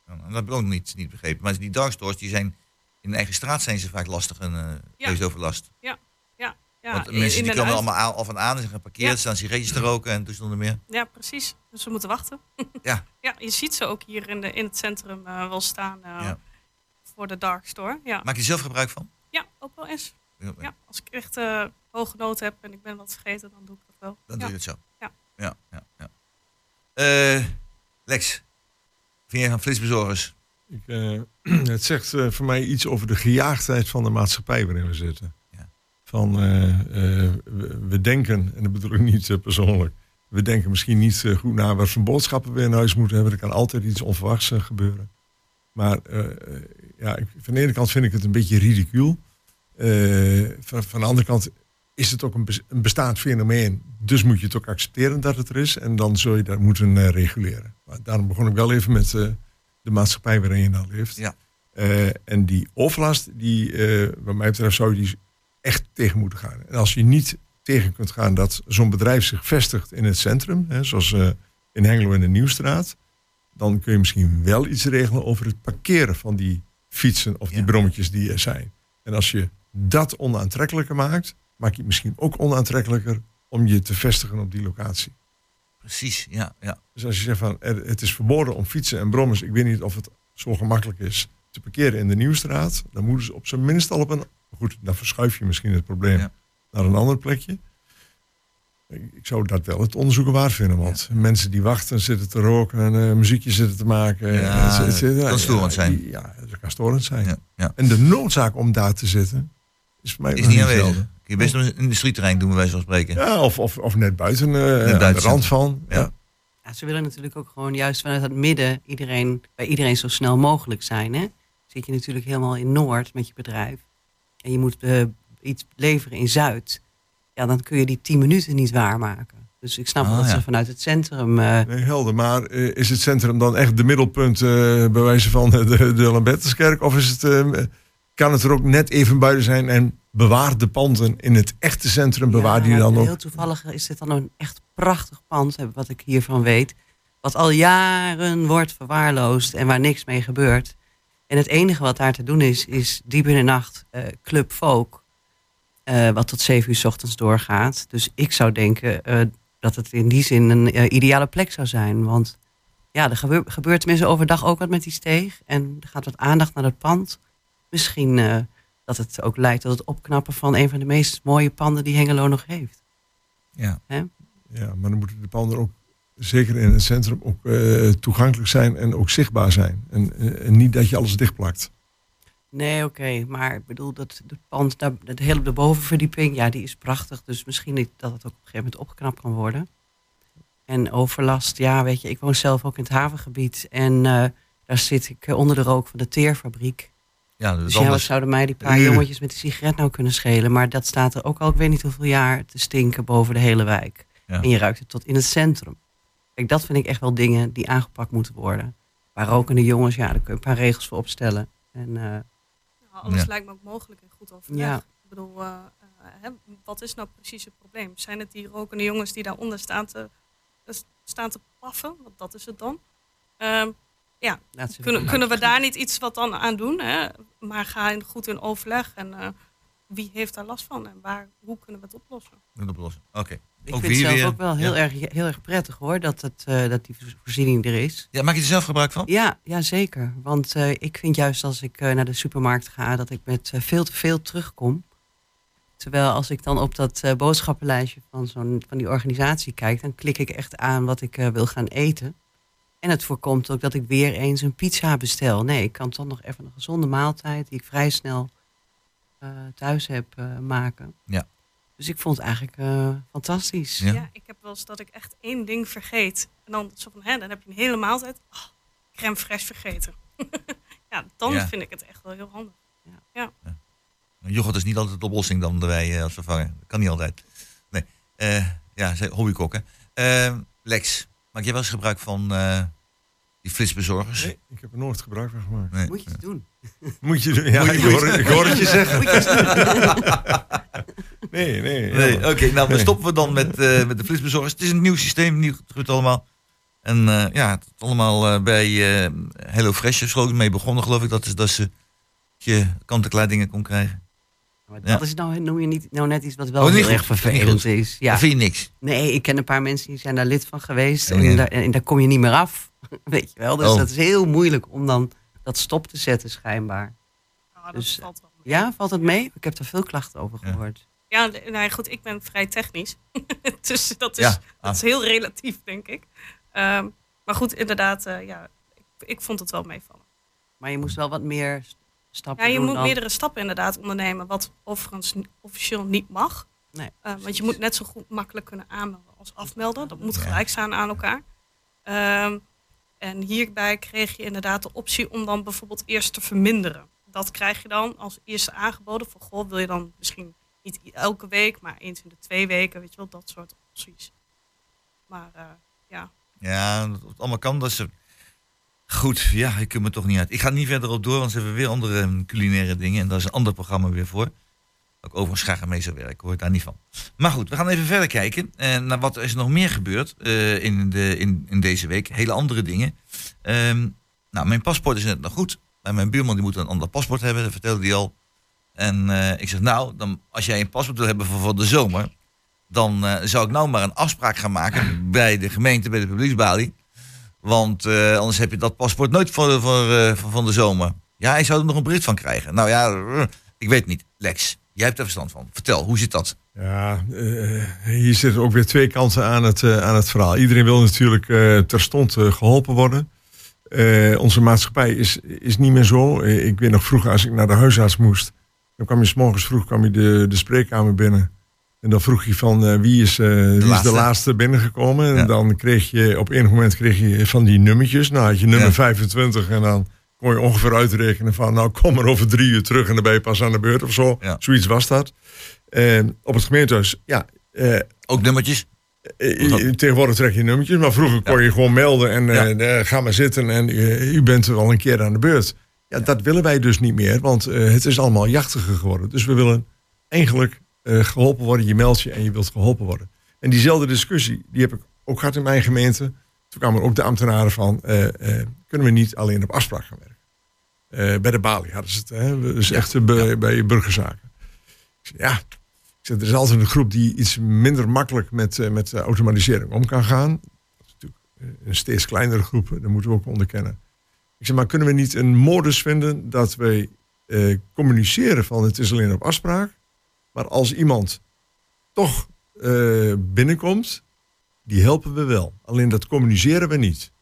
Nou, dat heb ik ook niet, niet begrepen. Maar die dark stores, die zijn in de eigen straat zijn ze vaak lastig en uh, Ja. geluidsoverlast. Ja, ja, ja. Want mensen in die en komen allemaal aan, af en aan, ze gaan geparkeerd, Ja. staan sigaretjes te roken en dus zonder meer. Ja, precies. Dus we moeten wachten. Ja. ja, je ziet ze ook hier in, de, in het centrum eh, wel staan eh, Ja. voor de dark store. Ja. Maak je zelf gebruik van? ja, ook wel eens. Ja, Ja, als ik echt eh, hoge nood heb en ik ben wat vergeten, dan doe ik dat wel. Dan ja. doe je het zo. Ja. Ja, ja, ja. Eh, Lex, vind jij van flitsbezorgers? Ik, eh, het zegt eh, voor mij iets over de gejaagdheid van de maatschappij waarin we zitten. Van, eh, eh, we, we denken, en dat bedoel ik niet eh, persoonlijk, we denken misschien niet goed na wat voor boodschappen we in huis moeten hebben. Er kan altijd iets onverwachts gebeuren. Maar ja, ik, van de ene kant vind ik het een beetje ridicuul. Van, van de andere kant is het ook een, bes- een bestaand fenomeen. Dus moet je het ook accepteren dat het er is. En dan zul je dat moeten reguleren. Maar daarom begon ik wel even met de maatschappij waarin je nou leeft. Ja. En die overlast, die, wat mij betreft, zou je die echt tegen moeten gaan. En als je niet tegen kunt gaan dat zo'n bedrijf zich vestigt in het centrum, hè, zoals eh, in Hengelo in de Nieuwstraat, dan kun je misschien wel iets regelen over het parkeren van die fietsen of die Ja. brommetjes die er zijn. En als je dat onaantrekkelijker maakt, maak je het misschien ook onaantrekkelijker om je te vestigen op die locatie. Precies, ja, ja. Dus als je zegt van er- het is verboden om fietsen en brommers, ik weet niet of het zo gemakkelijk is te parkeren in de Nieuwstraat, dan moeten ze op zijn minst al op een. Goed, dan verschuif je misschien het probleem Ja. naar een ander plekje. Ik zou dat wel het onderzoeken waard vinden, want mensen die wachten, zitten te roken en eh, muziekje zitten te maken. Ja, et cetera. dat kan storend zijn. die- Ja, dat kan storend zijn. ja, ja. En de noodzaak om daar te zitten is voor mij Is niet aanwezig. Kun je best op een industrieterrein doen, wijze van spreken. Ja, of, of, of net buiten, eh, aan de rand van. Ja. Ja. Ja, ze willen natuurlijk ook gewoon juist vanuit het midden iedereen, bij iedereen zo snel mogelijk zijn. Hè? Zit je natuurlijk helemaal in Noord met je bedrijf en je moet eh, iets leveren in Zuid. Ja, dan kun je die tien minuten niet waarmaken. Dus ik snap wel Ah, dat ja. ze vanuit het centrum... eh, Nee, helder. Maar eh, is het centrum dan echt de middelpunt eh, bij wijze van de, de Lambertuskerk? Of is het, eh, kan het er ook net even buiten zijn en bewaar de panden in het echte centrum? Bewaar die dan Heel ook? toevallig is dit dan een echt prachtig pand, wat ik hiervan weet. Wat al jaren wordt verwaarloosd en waar niks mee gebeurt. En het enige wat daar te doen is, is diep in de nacht eh, Club Folk. eh, wat tot zeven uur 's ochtends doorgaat. Dus ik zou denken eh, dat het in die zin een ideale plek zou zijn. Want ja, er gebeur- gebeurt tenminste overdag ook wat met die steeg. En er gaat wat aandacht naar het pand. Misschien dat het ook leidt tot het opknappen van een van de meest mooie panden die Hengelo nog heeft. Ja. Ja, maar dan moeten de panden ook zeker in het centrum ook eh, toegankelijk zijn en ook zichtbaar zijn. En, eh, en niet dat je alles dichtplakt. Nee, oké, maar ik bedoel, dat het pand, daar, de hele de bovenverdieping, ja, die is prachtig. Dus misschien niet dat het ook op een gegeven moment opgeknapt kan worden. En overlast, ja, weet je, ik woon zelf ook in het havengebied. En eh, daar zit ik onder de rook van de teerfabriek. Ja, dat Dus is ja, wat anders. zouden mij die paar jongetjes met die sigaret nou kunnen schelen? Maar dat staat er ook al, ik weet niet hoeveel jaar, te stinken boven de hele wijk. Ja. En je ruikt het tot in het centrum. Kijk, dat vind ik echt wel dingen die aangepakt moeten worden. Waar rokende jongens, ja, daar kun je een paar regels voor opstellen. En eh, Nou, alles Ja. lijkt me ook mogelijk en goed overleg. Ja. Ik bedoel, eh, eh, hè, wat is nou precies het probleem? Zijn het die rokende jongens die daaronder staan te, eh, staan te paffen? Want dat is het dan. Ehm, ja, kunnen, kunnen we daar niet iets wat dan aan doen? Hè? Maar ga in, goed in overleg. En eh, wie heeft daar last van? En waar, hoe kunnen we het oplossen? Oplossen. Oké. Ik Ook vind het zelf weer- ook wel heel, ja. erg, heel erg prettig hoor, dat, het, eh, dat die voorziening er is. Ja, maak je er zelf gebruik van? Ja, ja zeker. Want eh, ik vind juist als ik eh, naar de supermarkt ga, dat ik met veel te veel terugkom. Terwijl als ik dan op dat boodschappenlijstje van, zo'n, van die organisatie kijk, dan klik ik echt aan wat ik wil gaan eten. En het voorkomt ook dat ik weer eens een pizza bestel. Nee, ik kan toch nog even een gezonde maaltijd die ik vrij snel thuis heb maken. Ja. Dus ik vond het eigenlijk eh, fantastisch. Ja. Ja. ik heb wel eens dat ik echt één ding vergeet. En dan, zo van, hè, dan heb je een hele maaltijd. Oh, crème fraîche vergeten. ja, dan Ja. vind ik het echt wel heel handig. Yoghurt is niet altijd de oplossing dan erbij eh, als vervanger. Dat kan niet altijd. Nee. Eh, ja, hobbykokken. Eh, Lex, maak jij wel eens gebruik van eh, die flitsbezorgers? Nee, ik heb er nooit gebruik van gemaakt. Nee. Moet je het doen. Moet je, ja, Moet je- ik, hoor, ik hoor het je zeggen. Moet je het doen. Nee, nee. Oké. nou, dan stoppen we dan met, eh, met de flitsbezorgers. Het is een nieuw systeem, nieuw goed allemaal. En eh, ja, het is allemaal eh, bij eh Hello Fresh is er ook mee begonnen, geloof ik. Dat, is, dat ze je kant-en-klaar dingen kon krijgen. Maar Ja. dat is nou, noem je niet, nou net iets wat wel Oh, niet heel goed. erg vervelend is. Ja. Dan vind je niks. Nee, ik ken een paar mensen die zijn daar lid van geweest. En, daar, en daar kom je niet meer af. Weet je wel. Dus Oh. dat is heel moeilijk om dan dat stop te zetten schijnbaar. Ja, dat Dus, valt wel mee. Ja, valt het mee? Ik heb er veel klachten over gehoord. Ja, nee, nou ja, goed, ik ben vrij technisch. dus dat is, Ja, ah. dat is heel relatief, denk ik. Ehm, maar goed, inderdaad, eh, ja, ik, ik vond het wel meevallen. Maar je moest wel wat meer st- stappen Ja, je doen moet dan. meerdere stappen inderdaad ondernemen, wat overigens officieel niet mag. Nee, Eh, want je moet net zo goed makkelijk kunnen aanmelden als afmelden. Dat moet Ja. gelijk staan aan elkaar. Ehm, en hierbij kreeg je inderdaad de optie om dan bijvoorbeeld eerst te verminderen. Dat krijg je dan als eerste aangeboden. Van goh, wil je dan misschien niet elke week, maar eens in de twee weken, weet je wel, dat soort opties. Maar eh, ja, Ja, het allemaal kan. Dat is, goed, ja, ik kom er toch niet uit. Ik ga niet verder op door, want ze hebben weer andere eh, culinaire dingen. En daar is een ander programma weer voor. Ook overigens graag aan mee zou werken, hoor daar niet van. Maar goed, we gaan even verder kijken eh, naar wat er is nog meer gebeurd eh, in, de, in, in deze week. Hele andere dingen. Ehm, nou, mijn paspoort is net nog goed. Maar mijn buurman die moet een ander paspoort hebben, dat vertelde hij al. En eh, ik zeg, nou, dan, als jij een paspoort wil hebben voor, voor de zomer... dan eh, zou ik nou maar een afspraak gaan maken bij de gemeente, bij de publieksbalie. Want eh, anders heb je dat paspoort nooit voor, voor, eh, voor- van de zomer. Ja, ik zou er nog een bericht van krijgen. Nou ja, ik weet niet. Lex, jij hebt er verstand van. Vertel, hoe zit dat? Ja, eh, hier zitten ook weer twee kanten aan het, aan het verhaal. Iedereen wil natuurlijk eh, terstond eh, geholpen worden. Eh, onze maatschappij is, is niet meer zo. Ik weet nog vroeger als ik naar de huisarts moest. Dan kwam je s morgens vroeg kwam je de, de spreekkamer binnen. En dan vroeg je van eh, wie, is, eh, wie is de laatste binnengekomen. Ja. En dan kreeg je op enig moment kreeg je van die nummertjes. Nou had je nummer Ja. 25 en dan kon je ongeveer uitrekenen van nou kom maar over drie uur terug en dan ben je pas aan de beurt of zo. Ja. Zoiets was dat. En op het gemeentehuis, ja, eh, Ook nummertjes? tegenwoordig trek je nummertjes, maar vroeger kon je gewoon melden en ga maar zitten en u bent wel een keer aan de beurt. Ja, dat willen wij dus niet meer, want eh, het is allemaal jachtiger geworden. Dus we willen eigenlijk eh, geholpen worden. Je meldt je en je wilt geholpen worden. En diezelfde discussie, die heb ik ook gehad in mijn gemeente. Toen kwamen ook de ambtenaren van, eh, kunnen we niet alleen op afspraak gaan werken? Bij de balie hadden ze het, hè? dus echt bij, bij burgerzaken. Ik zei, ja, ik zeg, er is altijd een groep die iets minder makkelijk met, met automatisering om kan gaan. Dat is natuurlijk een steeds kleinere groep, dat moeten we ook onderkennen. Ik zeg, maar kunnen we niet een modus vinden dat wij eh, communiceren van het is alleen op afspraak. Maar als iemand toch eh, binnenkomt, die helpen we wel. Alleen dat communiceren we niet.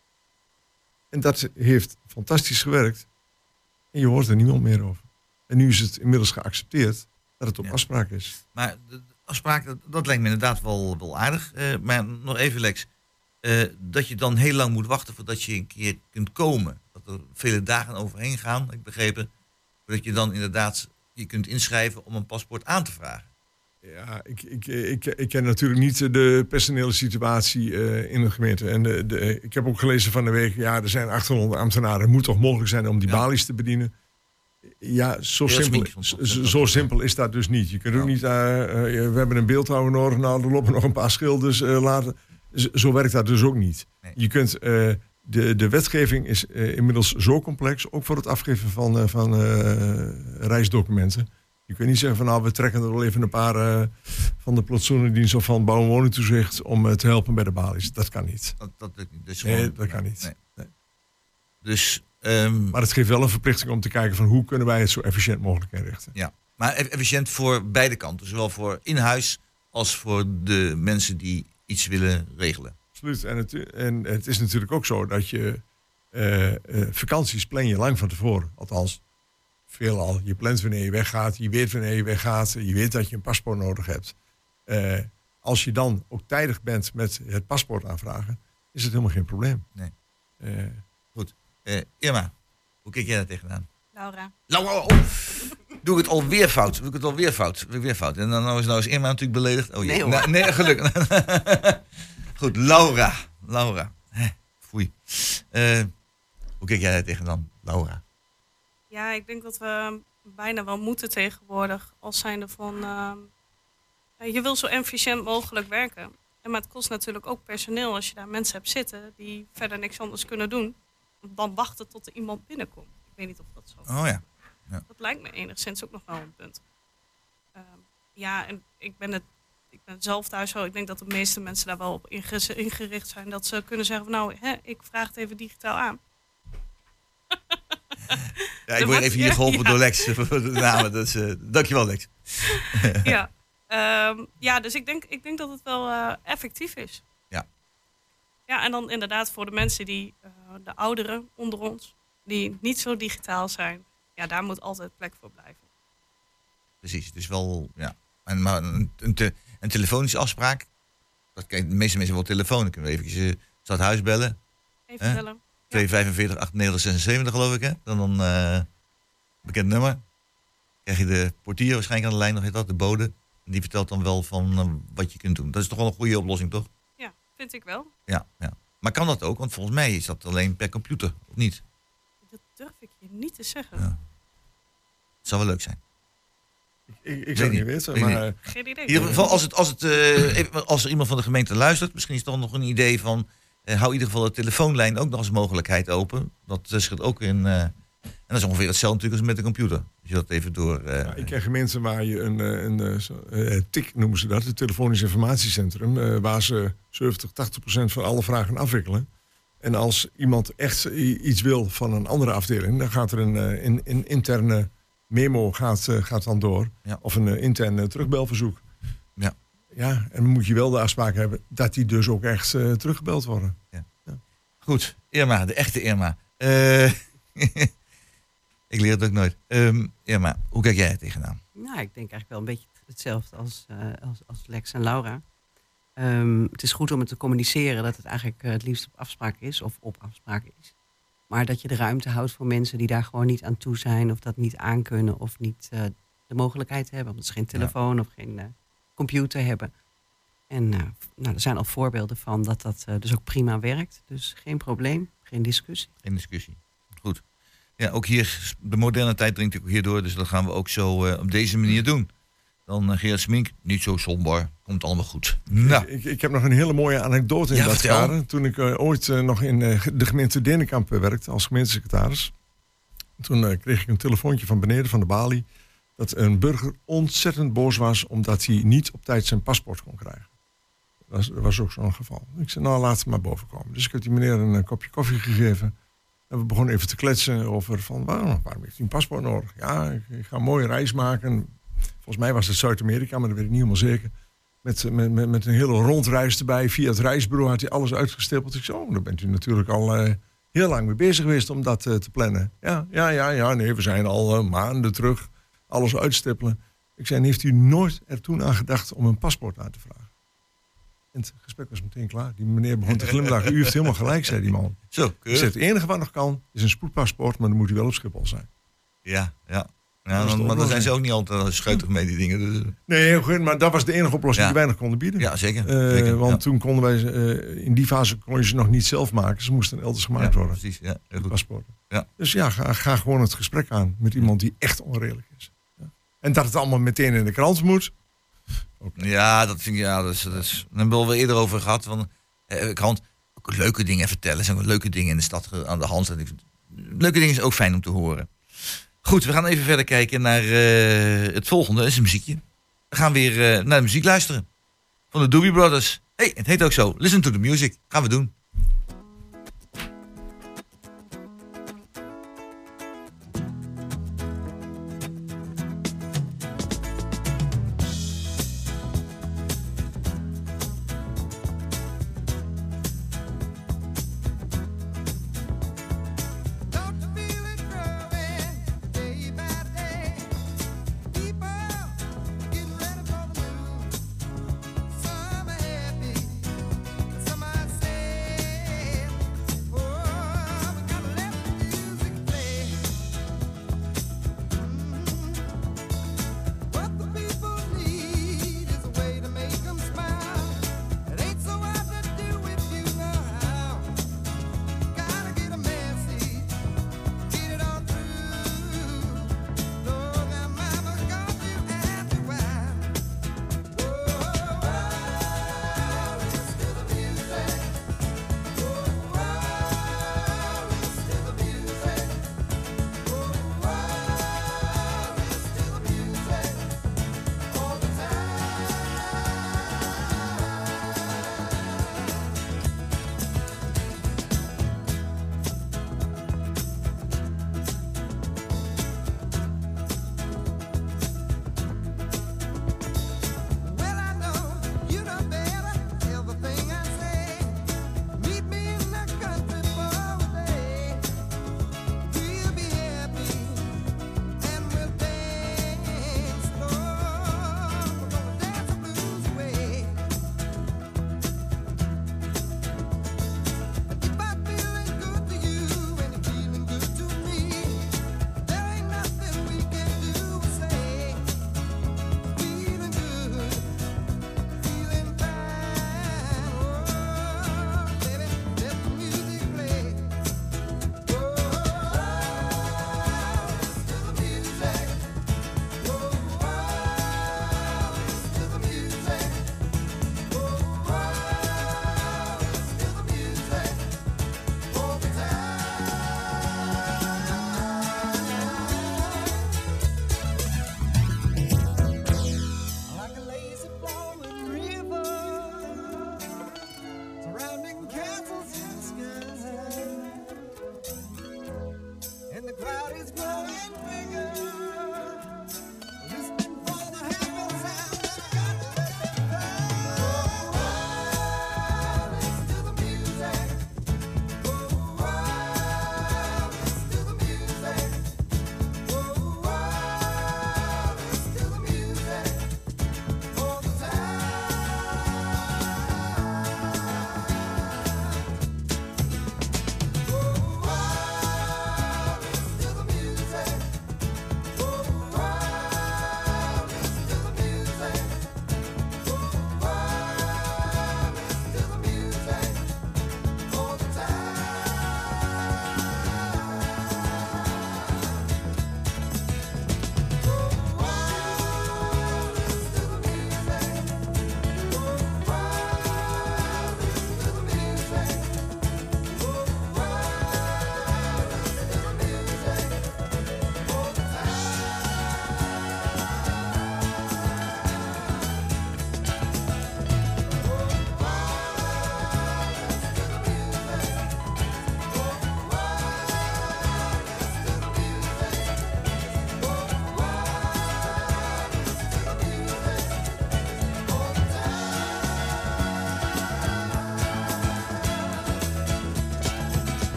En dat heeft fantastisch gewerkt. En je hoort er niemand meer over. En nu is het inmiddels geaccepteerd dat het op Ja. afspraak is. Maar de afspraak, dat, dat lijkt me inderdaad wel, wel aardig. Eh, maar nog even, Lex. dat je dan heel lang moet wachten voordat je een keer kunt komen. Dat er vele dagen overheen gaan, heb ik begrepen. Voordat je dan inderdaad je kunt inschrijven om een paspoort aan te vragen. Ja, ik, ik, ik, ik ken natuurlijk niet de personele situatie eh, in de gemeente. En de, de, ik heb ook gelezen van de week, ja, er zijn 800 ambtenaren. Het moet toch mogelijk zijn om die Ja. balies te bedienen? Ja, zo simpel, dat- zo, dat- zo dat- simpel is dat dus niet. Je kunt ook niet, eh, eh, we hebben een beeldhouwer nodig, nou, er lopen nog een paar schilders laten. Z- Zo werkt dat dus ook niet. Je kunt, de, de wetgeving is eh, inmiddels zo complex, ook voor het afgeven van, eh, van eh, reisdocumenten. Je kunt niet zeggen van nou, we trekken er wel even een paar van de plotsoenendienst of van bouw- en woningtoezicht om te helpen bij de balies. Dat kan niet. Dat, dat. Dus Nee, gewoon- dat kan niet. nee. Nee. Dus, ehm, Maar het geeft wel een verplichting om te kijken van hoe kunnen wij het zo efficiënt mogelijk inrichten. ja. maar e- efficiënt voor beide kanten. Zowel voor in huis als voor de mensen die iets willen regelen. Absoluut. En het, en het is natuurlijk ook zo dat je eh, eh, vakanties plan je lang van tevoren. Althans, veelal. Je plant wanneer je weggaat, je weet wanneer je weggaat, je weet dat je een paspoort nodig hebt. Eh, als je dan ook tijdig bent met het paspoort aanvragen, is het helemaal geen probleem. Nee. Eh, Eh, Irma, hoe kijk jij daar tegenaan? Laura. Laura, oh, doe ik het alweer fout? Doe ik het alweer fout? Doe ik weer fout? En dan nou is, nou is Irma natuurlijk beledigd. Oh, jee. Nee, hoor. Nee, gelukkig. Goed, Laura. Laura. Hè, Foei. Eh, hoe kijk jij daar tegenaan, Laura? Ja, ik denk dat we bijna wel moeten tegenwoordig. Als zijnde van... ehm, eh, je wil zo efficiënt mogelijk werken. En maar het kost natuurlijk ook personeel als je daar mensen hebt zitten... die verder niks anders kunnen doen. Dan wachten tot er iemand binnenkomt. Ik weet niet of dat zo Oh ja. Dat lijkt me enigszins ook nog wel een punt. Ehm, ja, en ik ben, het, ik ben zelf thuis zo. Ik denk dat de meeste mensen daar wel op inge- ingericht zijn. Dat ze kunnen zeggen van nou, hè, ik vraag het even digitaal aan. Ja, ik word even hier geholpen ja. door Lex. voor de namen. Dus, eh, dankjewel, Lex. ja. Ehm, ja, dus ik denk, ik denk dat het wel eh, effectief is. Ja. Ja, en dan inderdaad voor de mensen die, eh, de ouderen onder ons, die niet zo digitaal zijn. Ja, daar moet altijd plek voor blijven. Precies, dus wel, ja. En, maar een, een, te- een telefonische afspraak, dat kijk, de meeste mensen wel telefoon. Dan kunnen we even uh, het huis bellen. Even Hè? bellen. 245 98 76 geloof ik, hè? Dan een eh, bekend nummer. Krijg je de portier waarschijnlijk aan de lijn, nog heet dat, de bode. En die vertelt dan wel van eh, wat je kunt doen. Dat is toch wel een goede oplossing, toch? Ja, vind ik wel. Ja, ja. Maar kan dat ook? Want volgens mij is dat alleen per computer, of niet? Dat durf ik je niet te zeggen. Ja. Het zou wel leuk zijn. Ik, ik Weet zou het niet. weten, Weet maar niet. eh, Geen idee. In ieder geval, als, het, als, het, eh, als er iemand van de gemeente luistert, misschien is er dan nog een idee van. eh, hou in ieder geval de telefoonlijn ook nog als mogelijkheid open. Dat uh, scheelt ook in. eh, en dat is ongeveer hetzelfde natuurlijk als met de computer. Als je dat even door. eh, Ja, ik ken gemeenten waar je een, eh, een, TIC noemen ze dat, het telefonisch informatiecentrum, eh, waar ze 70, 80 procent van alle vragen afwikkelen. En als iemand echt iets wil van een andere afdeling, dan gaat er een, eh, een, een interne memo gaat, eh, gaat dan door. Ja. Of een eh, intern eh, terugbelverzoek. Ja. Ja, en dan moet je wel de afspraak hebben dat die dus ook echt eh, teruggebeld worden. Goed, Irma, de echte Irma. Eh, ik leer het ook nooit. Ehm, Irma, hoe kijk jij er tegenaan? Nou, ik denk eigenlijk wel een beetje hetzelfde als, eh, als, als Lex en Laura. Ehm, het is goed om het te communiceren dat het eigenlijk het liefst op afspraak is of op afspraak is. Maar dat je de ruimte houdt voor mensen die daar gewoon niet aan toe zijn of dat niet aankunnen of niet eh, de mogelijkheid hebben. Omdat ze geen telefoon of geen eh, computer hebben. En eh, nou, er zijn al voorbeelden van dat dat dus ook prima werkt. Dus geen probleem, geen discussie. Geen discussie. Goed. Ja, ook hier, de moderne tijd dringt ook hier door. Dus dat gaan we ook zo op deze manier doen. Dan uh, Gerard Smink, niet zo somber. Komt allemaal goed. Nou, Ik, ik heb nog een hele mooie anekdote in Ja, dat kader. Toen ik eh, ooit eh, nog in eh, de gemeente Denenkamp eh, werkte als gemeentesecretaris. Toen eh, kreeg ik een telefoontje van beneden van de balie. Dat een burger ontzettend boos was omdat hij niet op tijd zijn paspoort kon krijgen. Dat was, ook zo'n geval. Ik zei, nou laat het maar boven komen. Dus ik heb die meneer een eh, kopje koffie gegeven. En we begonnen even te kletsen over van waarom, waarom heeft hij een paspoort nodig? Ja, ik, ik ga een mooie reis maken. Volgens mij was het Zuid-Amerika, maar dat weet ik niet helemaal zeker. Met, met, met, met een hele rondreis erbij. Via het reisbureau had hij alles uitgestippeld. Ik zei, oh, daar bent u natuurlijk al eh, heel lang mee bezig geweest om dat eh, te plannen. Ja, ja, ja, ja, nee, we zijn al eh, maanden terug. Alles uitstippelen. Ik zei, heeft u nooit er toen aan gedacht om een paspoort aan te vragen? En het gesprek was meteen klaar. Die meneer begon te glimlachen. U heeft helemaal gelijk, zei die man. zo, Ik zei, het enige wat nog kan, is een spoedpaspoort, maar dan moet u wel op Schiphol zijn. Ja, ja. Ja, dan, maar dan zijn ze ook niet altijd scheutig mee, die dingen. Dus- nee, heel goed, maar dat was de enige oplossing die wij nog konden bieden. Ja, zeker. Eh, want toen konden wij, uh, in die fase kon je ze nog niet zelf maken. Ze moesten elders gemaakt ja, worden. Precies, ja. Heel goed. Ja. Dus ja, ga, gewoon het gesprek aan met iemand die echt onredelijk is. En dat het allemaal meteen in de krant moet. Ja, dat vind ik, ja, dat is, dat is, daar hebben we eerder over gehad. Van, eh, eh ook leuke dingen vertellen. Er zijn ook leuke dingen in de stad aan de hand. Leuke dingen is ook fijn om te horen. Goed, we gaan even verder kijken naar eh, het volgende. Dat is een muziekje. We gaan weer eh, naar de muziek luisteren. Van de Doobie Brothers. hey, het heet ook zo. Listen to the music. Gaan we doen.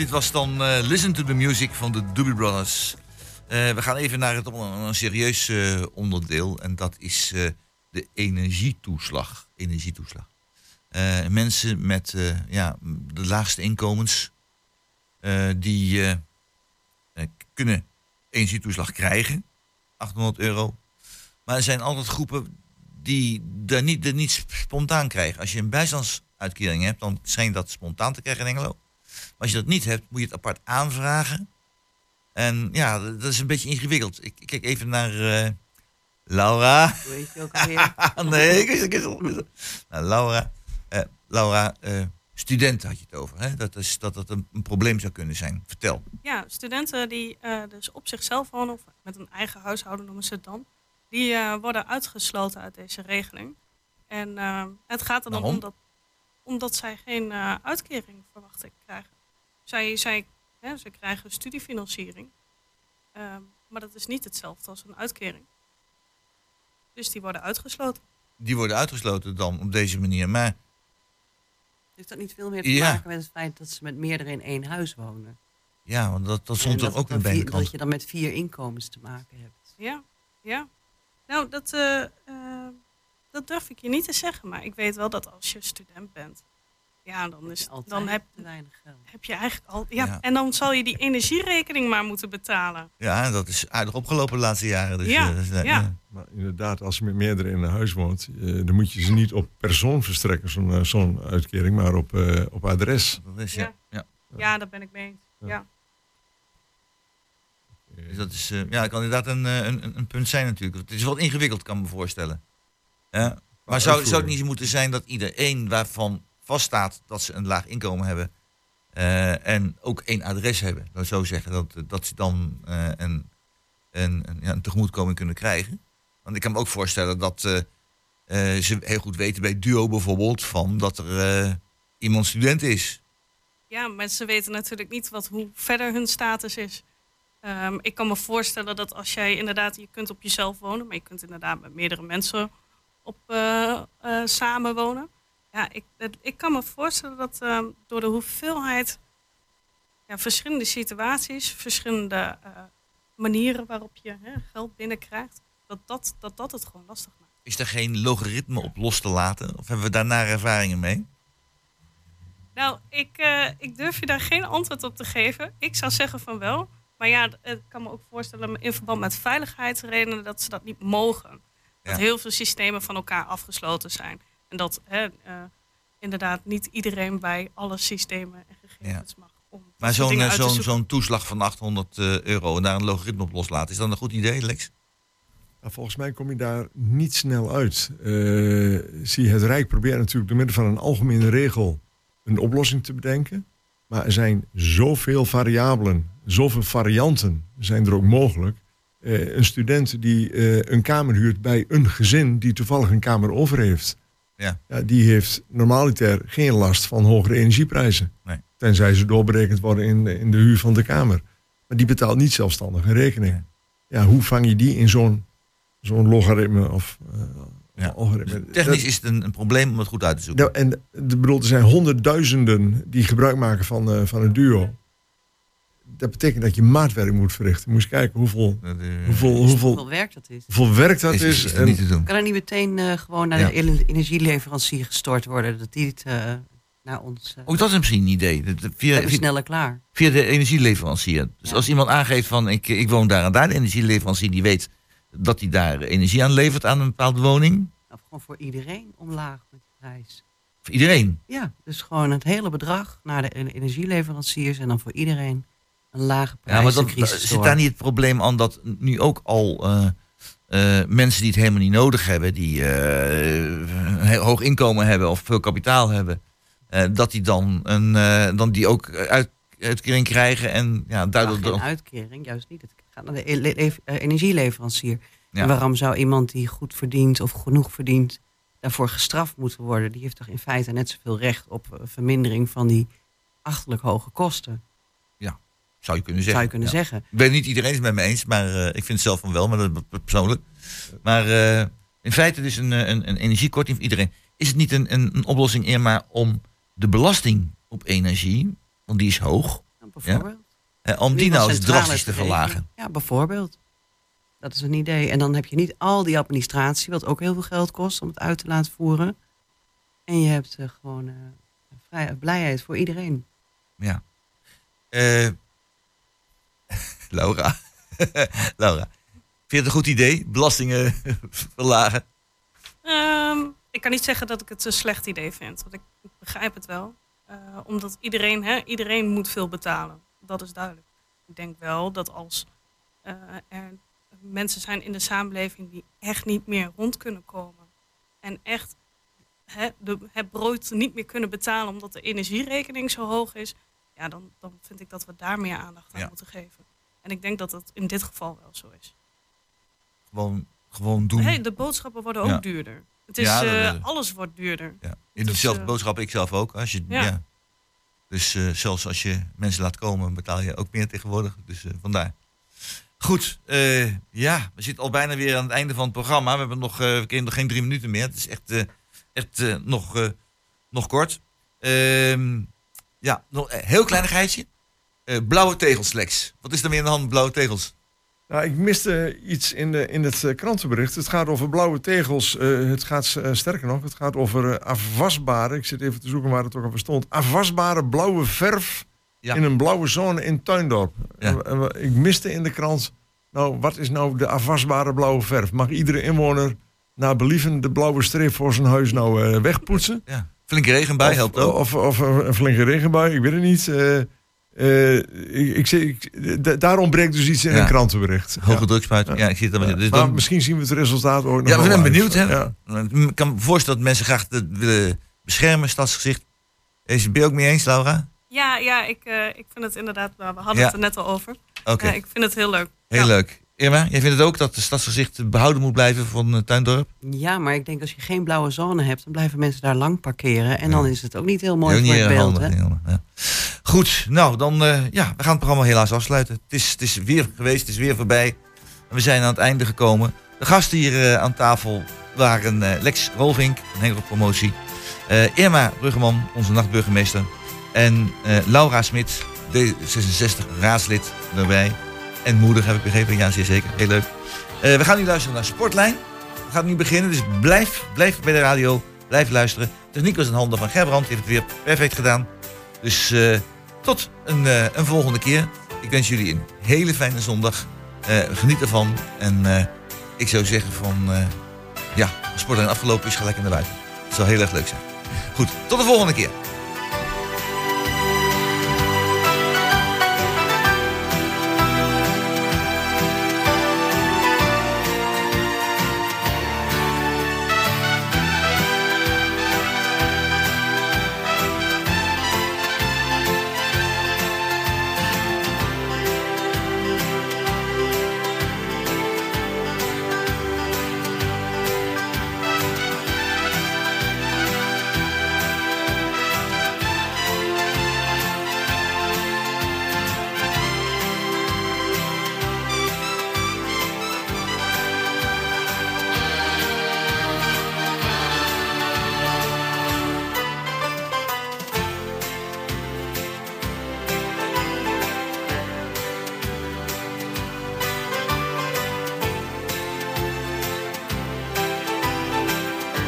dit was dan eh, Listen to the Music van de Doobie Brothers. Eh, we gaan even naar het een serieus eh, onderdeel. En dat is de energietoeslag. energietoeslag. mensen met ja, de laagste inkomens... die kunnen energietoeslag krijgen. 800 euro. Maar er zijn altijd groepen die dat niet, niet spontaan krijgen. Als je een bijstandsuitkering hebt, dan schijnt dat spontaan te krijgen in Engeland. Maar als je dat niet hebt, moet je het apart aanvragen. En ja, dat is een beetje ingewikkeld. Ik, ik kijk even naar eh, Laura. Hoe heet je ook alweer? nee, ik, ik, ik- nou, Laura. eh, Laura, eh, studenten had je het over. Hè? Dat, is, dat dat een, een probleem zou kunnen zijn. Vertel. Ja, studenten die eh, dus op zichzelf wonen, of met een eigen huishouden noemen ze het dan, die eh, worden uitgesloten uit deze regeling. En het gaat er dan Waarom? om dat, omdat zij geen eh, uitkering, verwacht ik, krijgen. Zij, zij, hè, ze krijgen studiefinanciering, Ehm, maar dat is niet hetzelfde als een uitkering. Dus die worden uitgesloten. Die worden uitgesloten dan op deze manier. Maar Heeft dat niet veel meer te Ja. maken met het feit dat ze met meerdere in één huis wonen? ja, want dat, dat stond er ook nog bij vier- krant. Dat je dan met vier inkomens te maken hebt. Ja, ja. Nou, dat, eh, eh, dat durf ik je niet te zeggen. Maar ik weet wel dat als je student bent, ja, dan, is, Altijd dan heb, te weinig geld. heb je eigenlijk al. Ja, Ja. En dan zal je die energierekening maar moeten betalen. Ja, dat is aardig opgelopen de laatste jaren. Dus, Ja, eh, dat is, eh, ja. Maar inderdaad, als je met meerdere in een huis woont, eh, dan moet je ze niet op persoon verstrekken, zo'n zo'n uitkering, maar op, eh, op adres. Dat is, ja. Ja. Ja. Ja, daar ben ik mee eens. Ja. Ja. Dus dat is, eh, ja, dat kan inderdaad een, een, een- een punt zijn natuurlijk. Het is wat ingewikkeld, kan ik me voorstellen. Ja. Maar zou, zou het niet moeten zijn dat iedereen waarvan vaststaat dat ze een laag inkomen hebben eh, en ook één adres hebben, dat zo zeggen, dat, dat ze dan eh, een, een, ja, een tegemoetkoming kunnen krijgen? Want ik kan me ook voorstellen dat eh, ze heel goed weten bij Duo bijvoorbeeld van dat er iemand student is. Ja, mensen weten natuurlijk niet wat, hoe verder hun status is. Ehm, ik kan me voorstellen dat als jij inderdaad, je kunt op jezelf wonen, maar je kunt inderdaad met meerdere mensen op eh, samenwonen. Ja, ik, ik kan me voorstellen dat ehm, door de hoeveelheid ja, verschillende situaties, verschillende eh, manieren waarop je hè, geld binnenkrijgt, dat dat, dat dat het gewoon lastig maakt. Is er geen logaritme op los te laten? Of hebben we daar naar ervaringen mee? Nou, ik, eh, ik durf je daar geen antwoord op te geven. Ik zou zeggen van wel. Maar ja, d- ik kan me ook voorstellen in verband met veiligheidsredenen dat ze dat niet mogen. Dat Ja. heel veel systemen van elkaar afgesloten zijn. En dat hè, eh, inderdaad niet iedereen bij alle systemen en gegevens mag. Om Maar zo'n eh, zo'n toeslag van 800 eh, euro en daar een logaritme op loslaten, is dat een goed idee, Lex? Nou, volgens mij kom je daar niet snel uit. Eh, zie, het Rijk probeert natuurlijk door middel van een algemene regel een oplossing te bedenken. Maar er zijn zoveel variabelen, zoveel varianten zijn er ook mogelijk. Eh, een student die eh, een kamer huurt bij een gezin die toevallig een kamer over heeft. Ja. die heeft normaliter geen last van hogere energieprijzen. Nee. Tenzij ze doorberekend worden in, de- in de huur van de kamer. Maar die betaalt niet zelfstandig een rekening. Nee. Ja, hoe vang je die in zo'n zo'n logaritme of eh, Ja. Dus technisch Dat- is het een, een probleem om het goed uit te zoeken. nou, en de, bedoel, er zijn honderdduizenden die gebruik maken van, eh, van het duo. Dat betekent dat je maatwerk moet verrichten. Moet je kijken hoeveel, Dat, eh, hoeveel, Hoeveel hoeveel, werk dat is. hoeveel werk dat is, is. en- niet te doen. Kan er niet meteen eh, gewoon naar Ja. de ele- energieleverancier gestort worden? Dat die het eh, naar ons... eh Ook dat is misschien een idee. Dat- Via, sneller klaar. via de energieleverancier. Dus Ja. als iemand aangeeft van ik, ik woon daar en daar, de energieleverancier die weet dat hij daar energie aan levert aan een bepaalde woning. Of gewoon voor iedereen omlaag met de prijs. Voor iedereen. Ja, dus gewoon het hele bedrag naar de e- energieleveranciers en dan voor iedereen een lage prijs. Ja, maar crisis zit daar niet het probleem aan dat nu ook al eh, eh, mensen die het helemaal niet nodig hebben, die een heel hoog inkomen hebben of veel kapitaal hebben, dat die dan, een, dan die ook uit, uitkering krijgen en ja, duidelijk. geen dan- uitkering, juist niet. Het gaat naar de e- le- le- energieleverancier. Ja. En waarom zou iemand die goed verdient of genoeg verdient daarvoor gestraft moeten worden? Die heeft toch in feite net zoveel recht op vermindering van die achterlijk hoge kosten, zou je kunnen zeggen. zou je kunnen Ja. zeggen. Ik ben niet iedereen het met me eens, maar eh, ik vind het zelf van wel, maar dat is persoonlijk. Maar eh, in feite dus een, eh, een, een energiekorting voor iedereen. Is het niet een, een, een oplossing om de belasting op energie, want die is hoog, Nou, bijvoorbeeld. om die nou eens drastisch te verlagen. Ja, bijvoorbeeld. Dat is een idee. En dan heb je niet al die administratie, wat ook heel veel geld kost om het uit te laten voeren. En je hebt gewoon eh, vrij, blijheid voor iedereen. Ja. Laura. Laura. Vind je het een goed idee? Belastingen verlagen? Ehm, ik kan niet zeggen dat ik het een slecht idee vind. Want ik, begrijp het wel. Eh, omdat iedereen, hè, iedereen moet veel betalen. Dat is duidelijk. Ik denk wel dat als eh, er mensen zijn in de samenleving die echt niet meer rond kunnen komen. En echt hè, het brood niet meer kunnen betalen omdat de energierekening zo hoog is. Ja, dan, dan vind ik dat we daar meer aandacht aan Ja. moeten geven. En ik denk dat dat in dit geval wel zo is. Gewoon, gewoon doen. Hey, de boodschappen worden ook Ja. duurder. Het is, Ja, dat, eh, alles wordt duurder. Ja. Dus, dezelfde eh, boodschap, ik zelf ook. Als je, ja. Dus eh, zelfs als je mensen laat komen, betaal je ook meer tegenwoordig. Dus vandaar. Goed, ja, we zitten al bijna weer aan het einde van het programma. We hebben nog, we kennen nog geen drie minuten meer. Het is echt, echt nog, nog kort. Ehm, ja, nog een heel kleinigheidje. Eh, blauwe tegels, Lex. Wat is er meer in de hand blauwe tegels? Nou, ik miste iets in, de, in het eh, krantenbericht. Het gaat over blauwe tegels. Eh, het gaat sterker nog, het gaat over afwasbare. Ik zit even te zoeken waar het ook over stond. Afwasbare blauwe verf Ja. in een blauwe zone in Tuindorp. Ja. Ik miste in de krant. Nou, wat is nou de afwasbare blauwe verf? Mag iedere inwoner naar believen de blauwe streep voor zijn huis nou wegpoetsen? Ja. Flinke regenbui helpt ook. Of, of een een flinke regenbui, ik weet het niet. Eh, eh, ik, ik, zie- ik, da- daar ontbreekt dus iets in Ja. een krantenbericht. Hoge Ja. drukspuit. Ja. Ik zie het. Ja, Dus maar dan, misschien zien we het resultaat ook nog Ja, we zijn benieuwd, hè? Ja. Ik kan me voorstellen dat mensen graag het willen beschermen, stadsgezicht. Is ben je ook mee eens, Laura? Ja, ja ik, eh, ik vind het inderdaad, nou, we hadden Ja. het er net al over. Oké, Ja, ik vind het heel leuk. heel Ja. leuk. Irma, jij vindt het ook dat de stadsgezicht behouden moet blijven van uh, Tuindorp? Ja, maar ik denk als je geen blauwe zone hebt, dan blijven mensen daar lang parkeren. En Ja. dan is het ook niet heel mooi Heel voor niet het beeld. handig, handig, ja. Goed, nou dan, eh, ja, we gaan het programma helaas afsluiten. Het is, het is weer geweest, het is weer voorbij. En we zijn aan het einde gekomen. De gasten hier eh, aan tafel waren eh, Lex Rolvink, een hele promotie. eh, Irma Bruggeman, onze nachtburgemeester. En eh, Laura Smit, D66 raadslid erbij. En moeder heb ik begrepen, ja zeer zeker, heel leuk. Eh, we gaan nu luisteren naar Sportlijn. We gaan nu beginnen, dus blijf, blijf bij de radio, blijf luisteren. Techniek was in handen van Gerbrand, die heeft het weer perfect gedaan. Dus eh, tot een, eh, een volgende keer. Ik wens jullie een hele fijne zondag. Geniet ervan. En ik zou zeggen van... ja, Sportlijn afgelopen is, ga lekker naar buiten. Het zal heel erg leuk zijn. Goed, tot de volgende keer.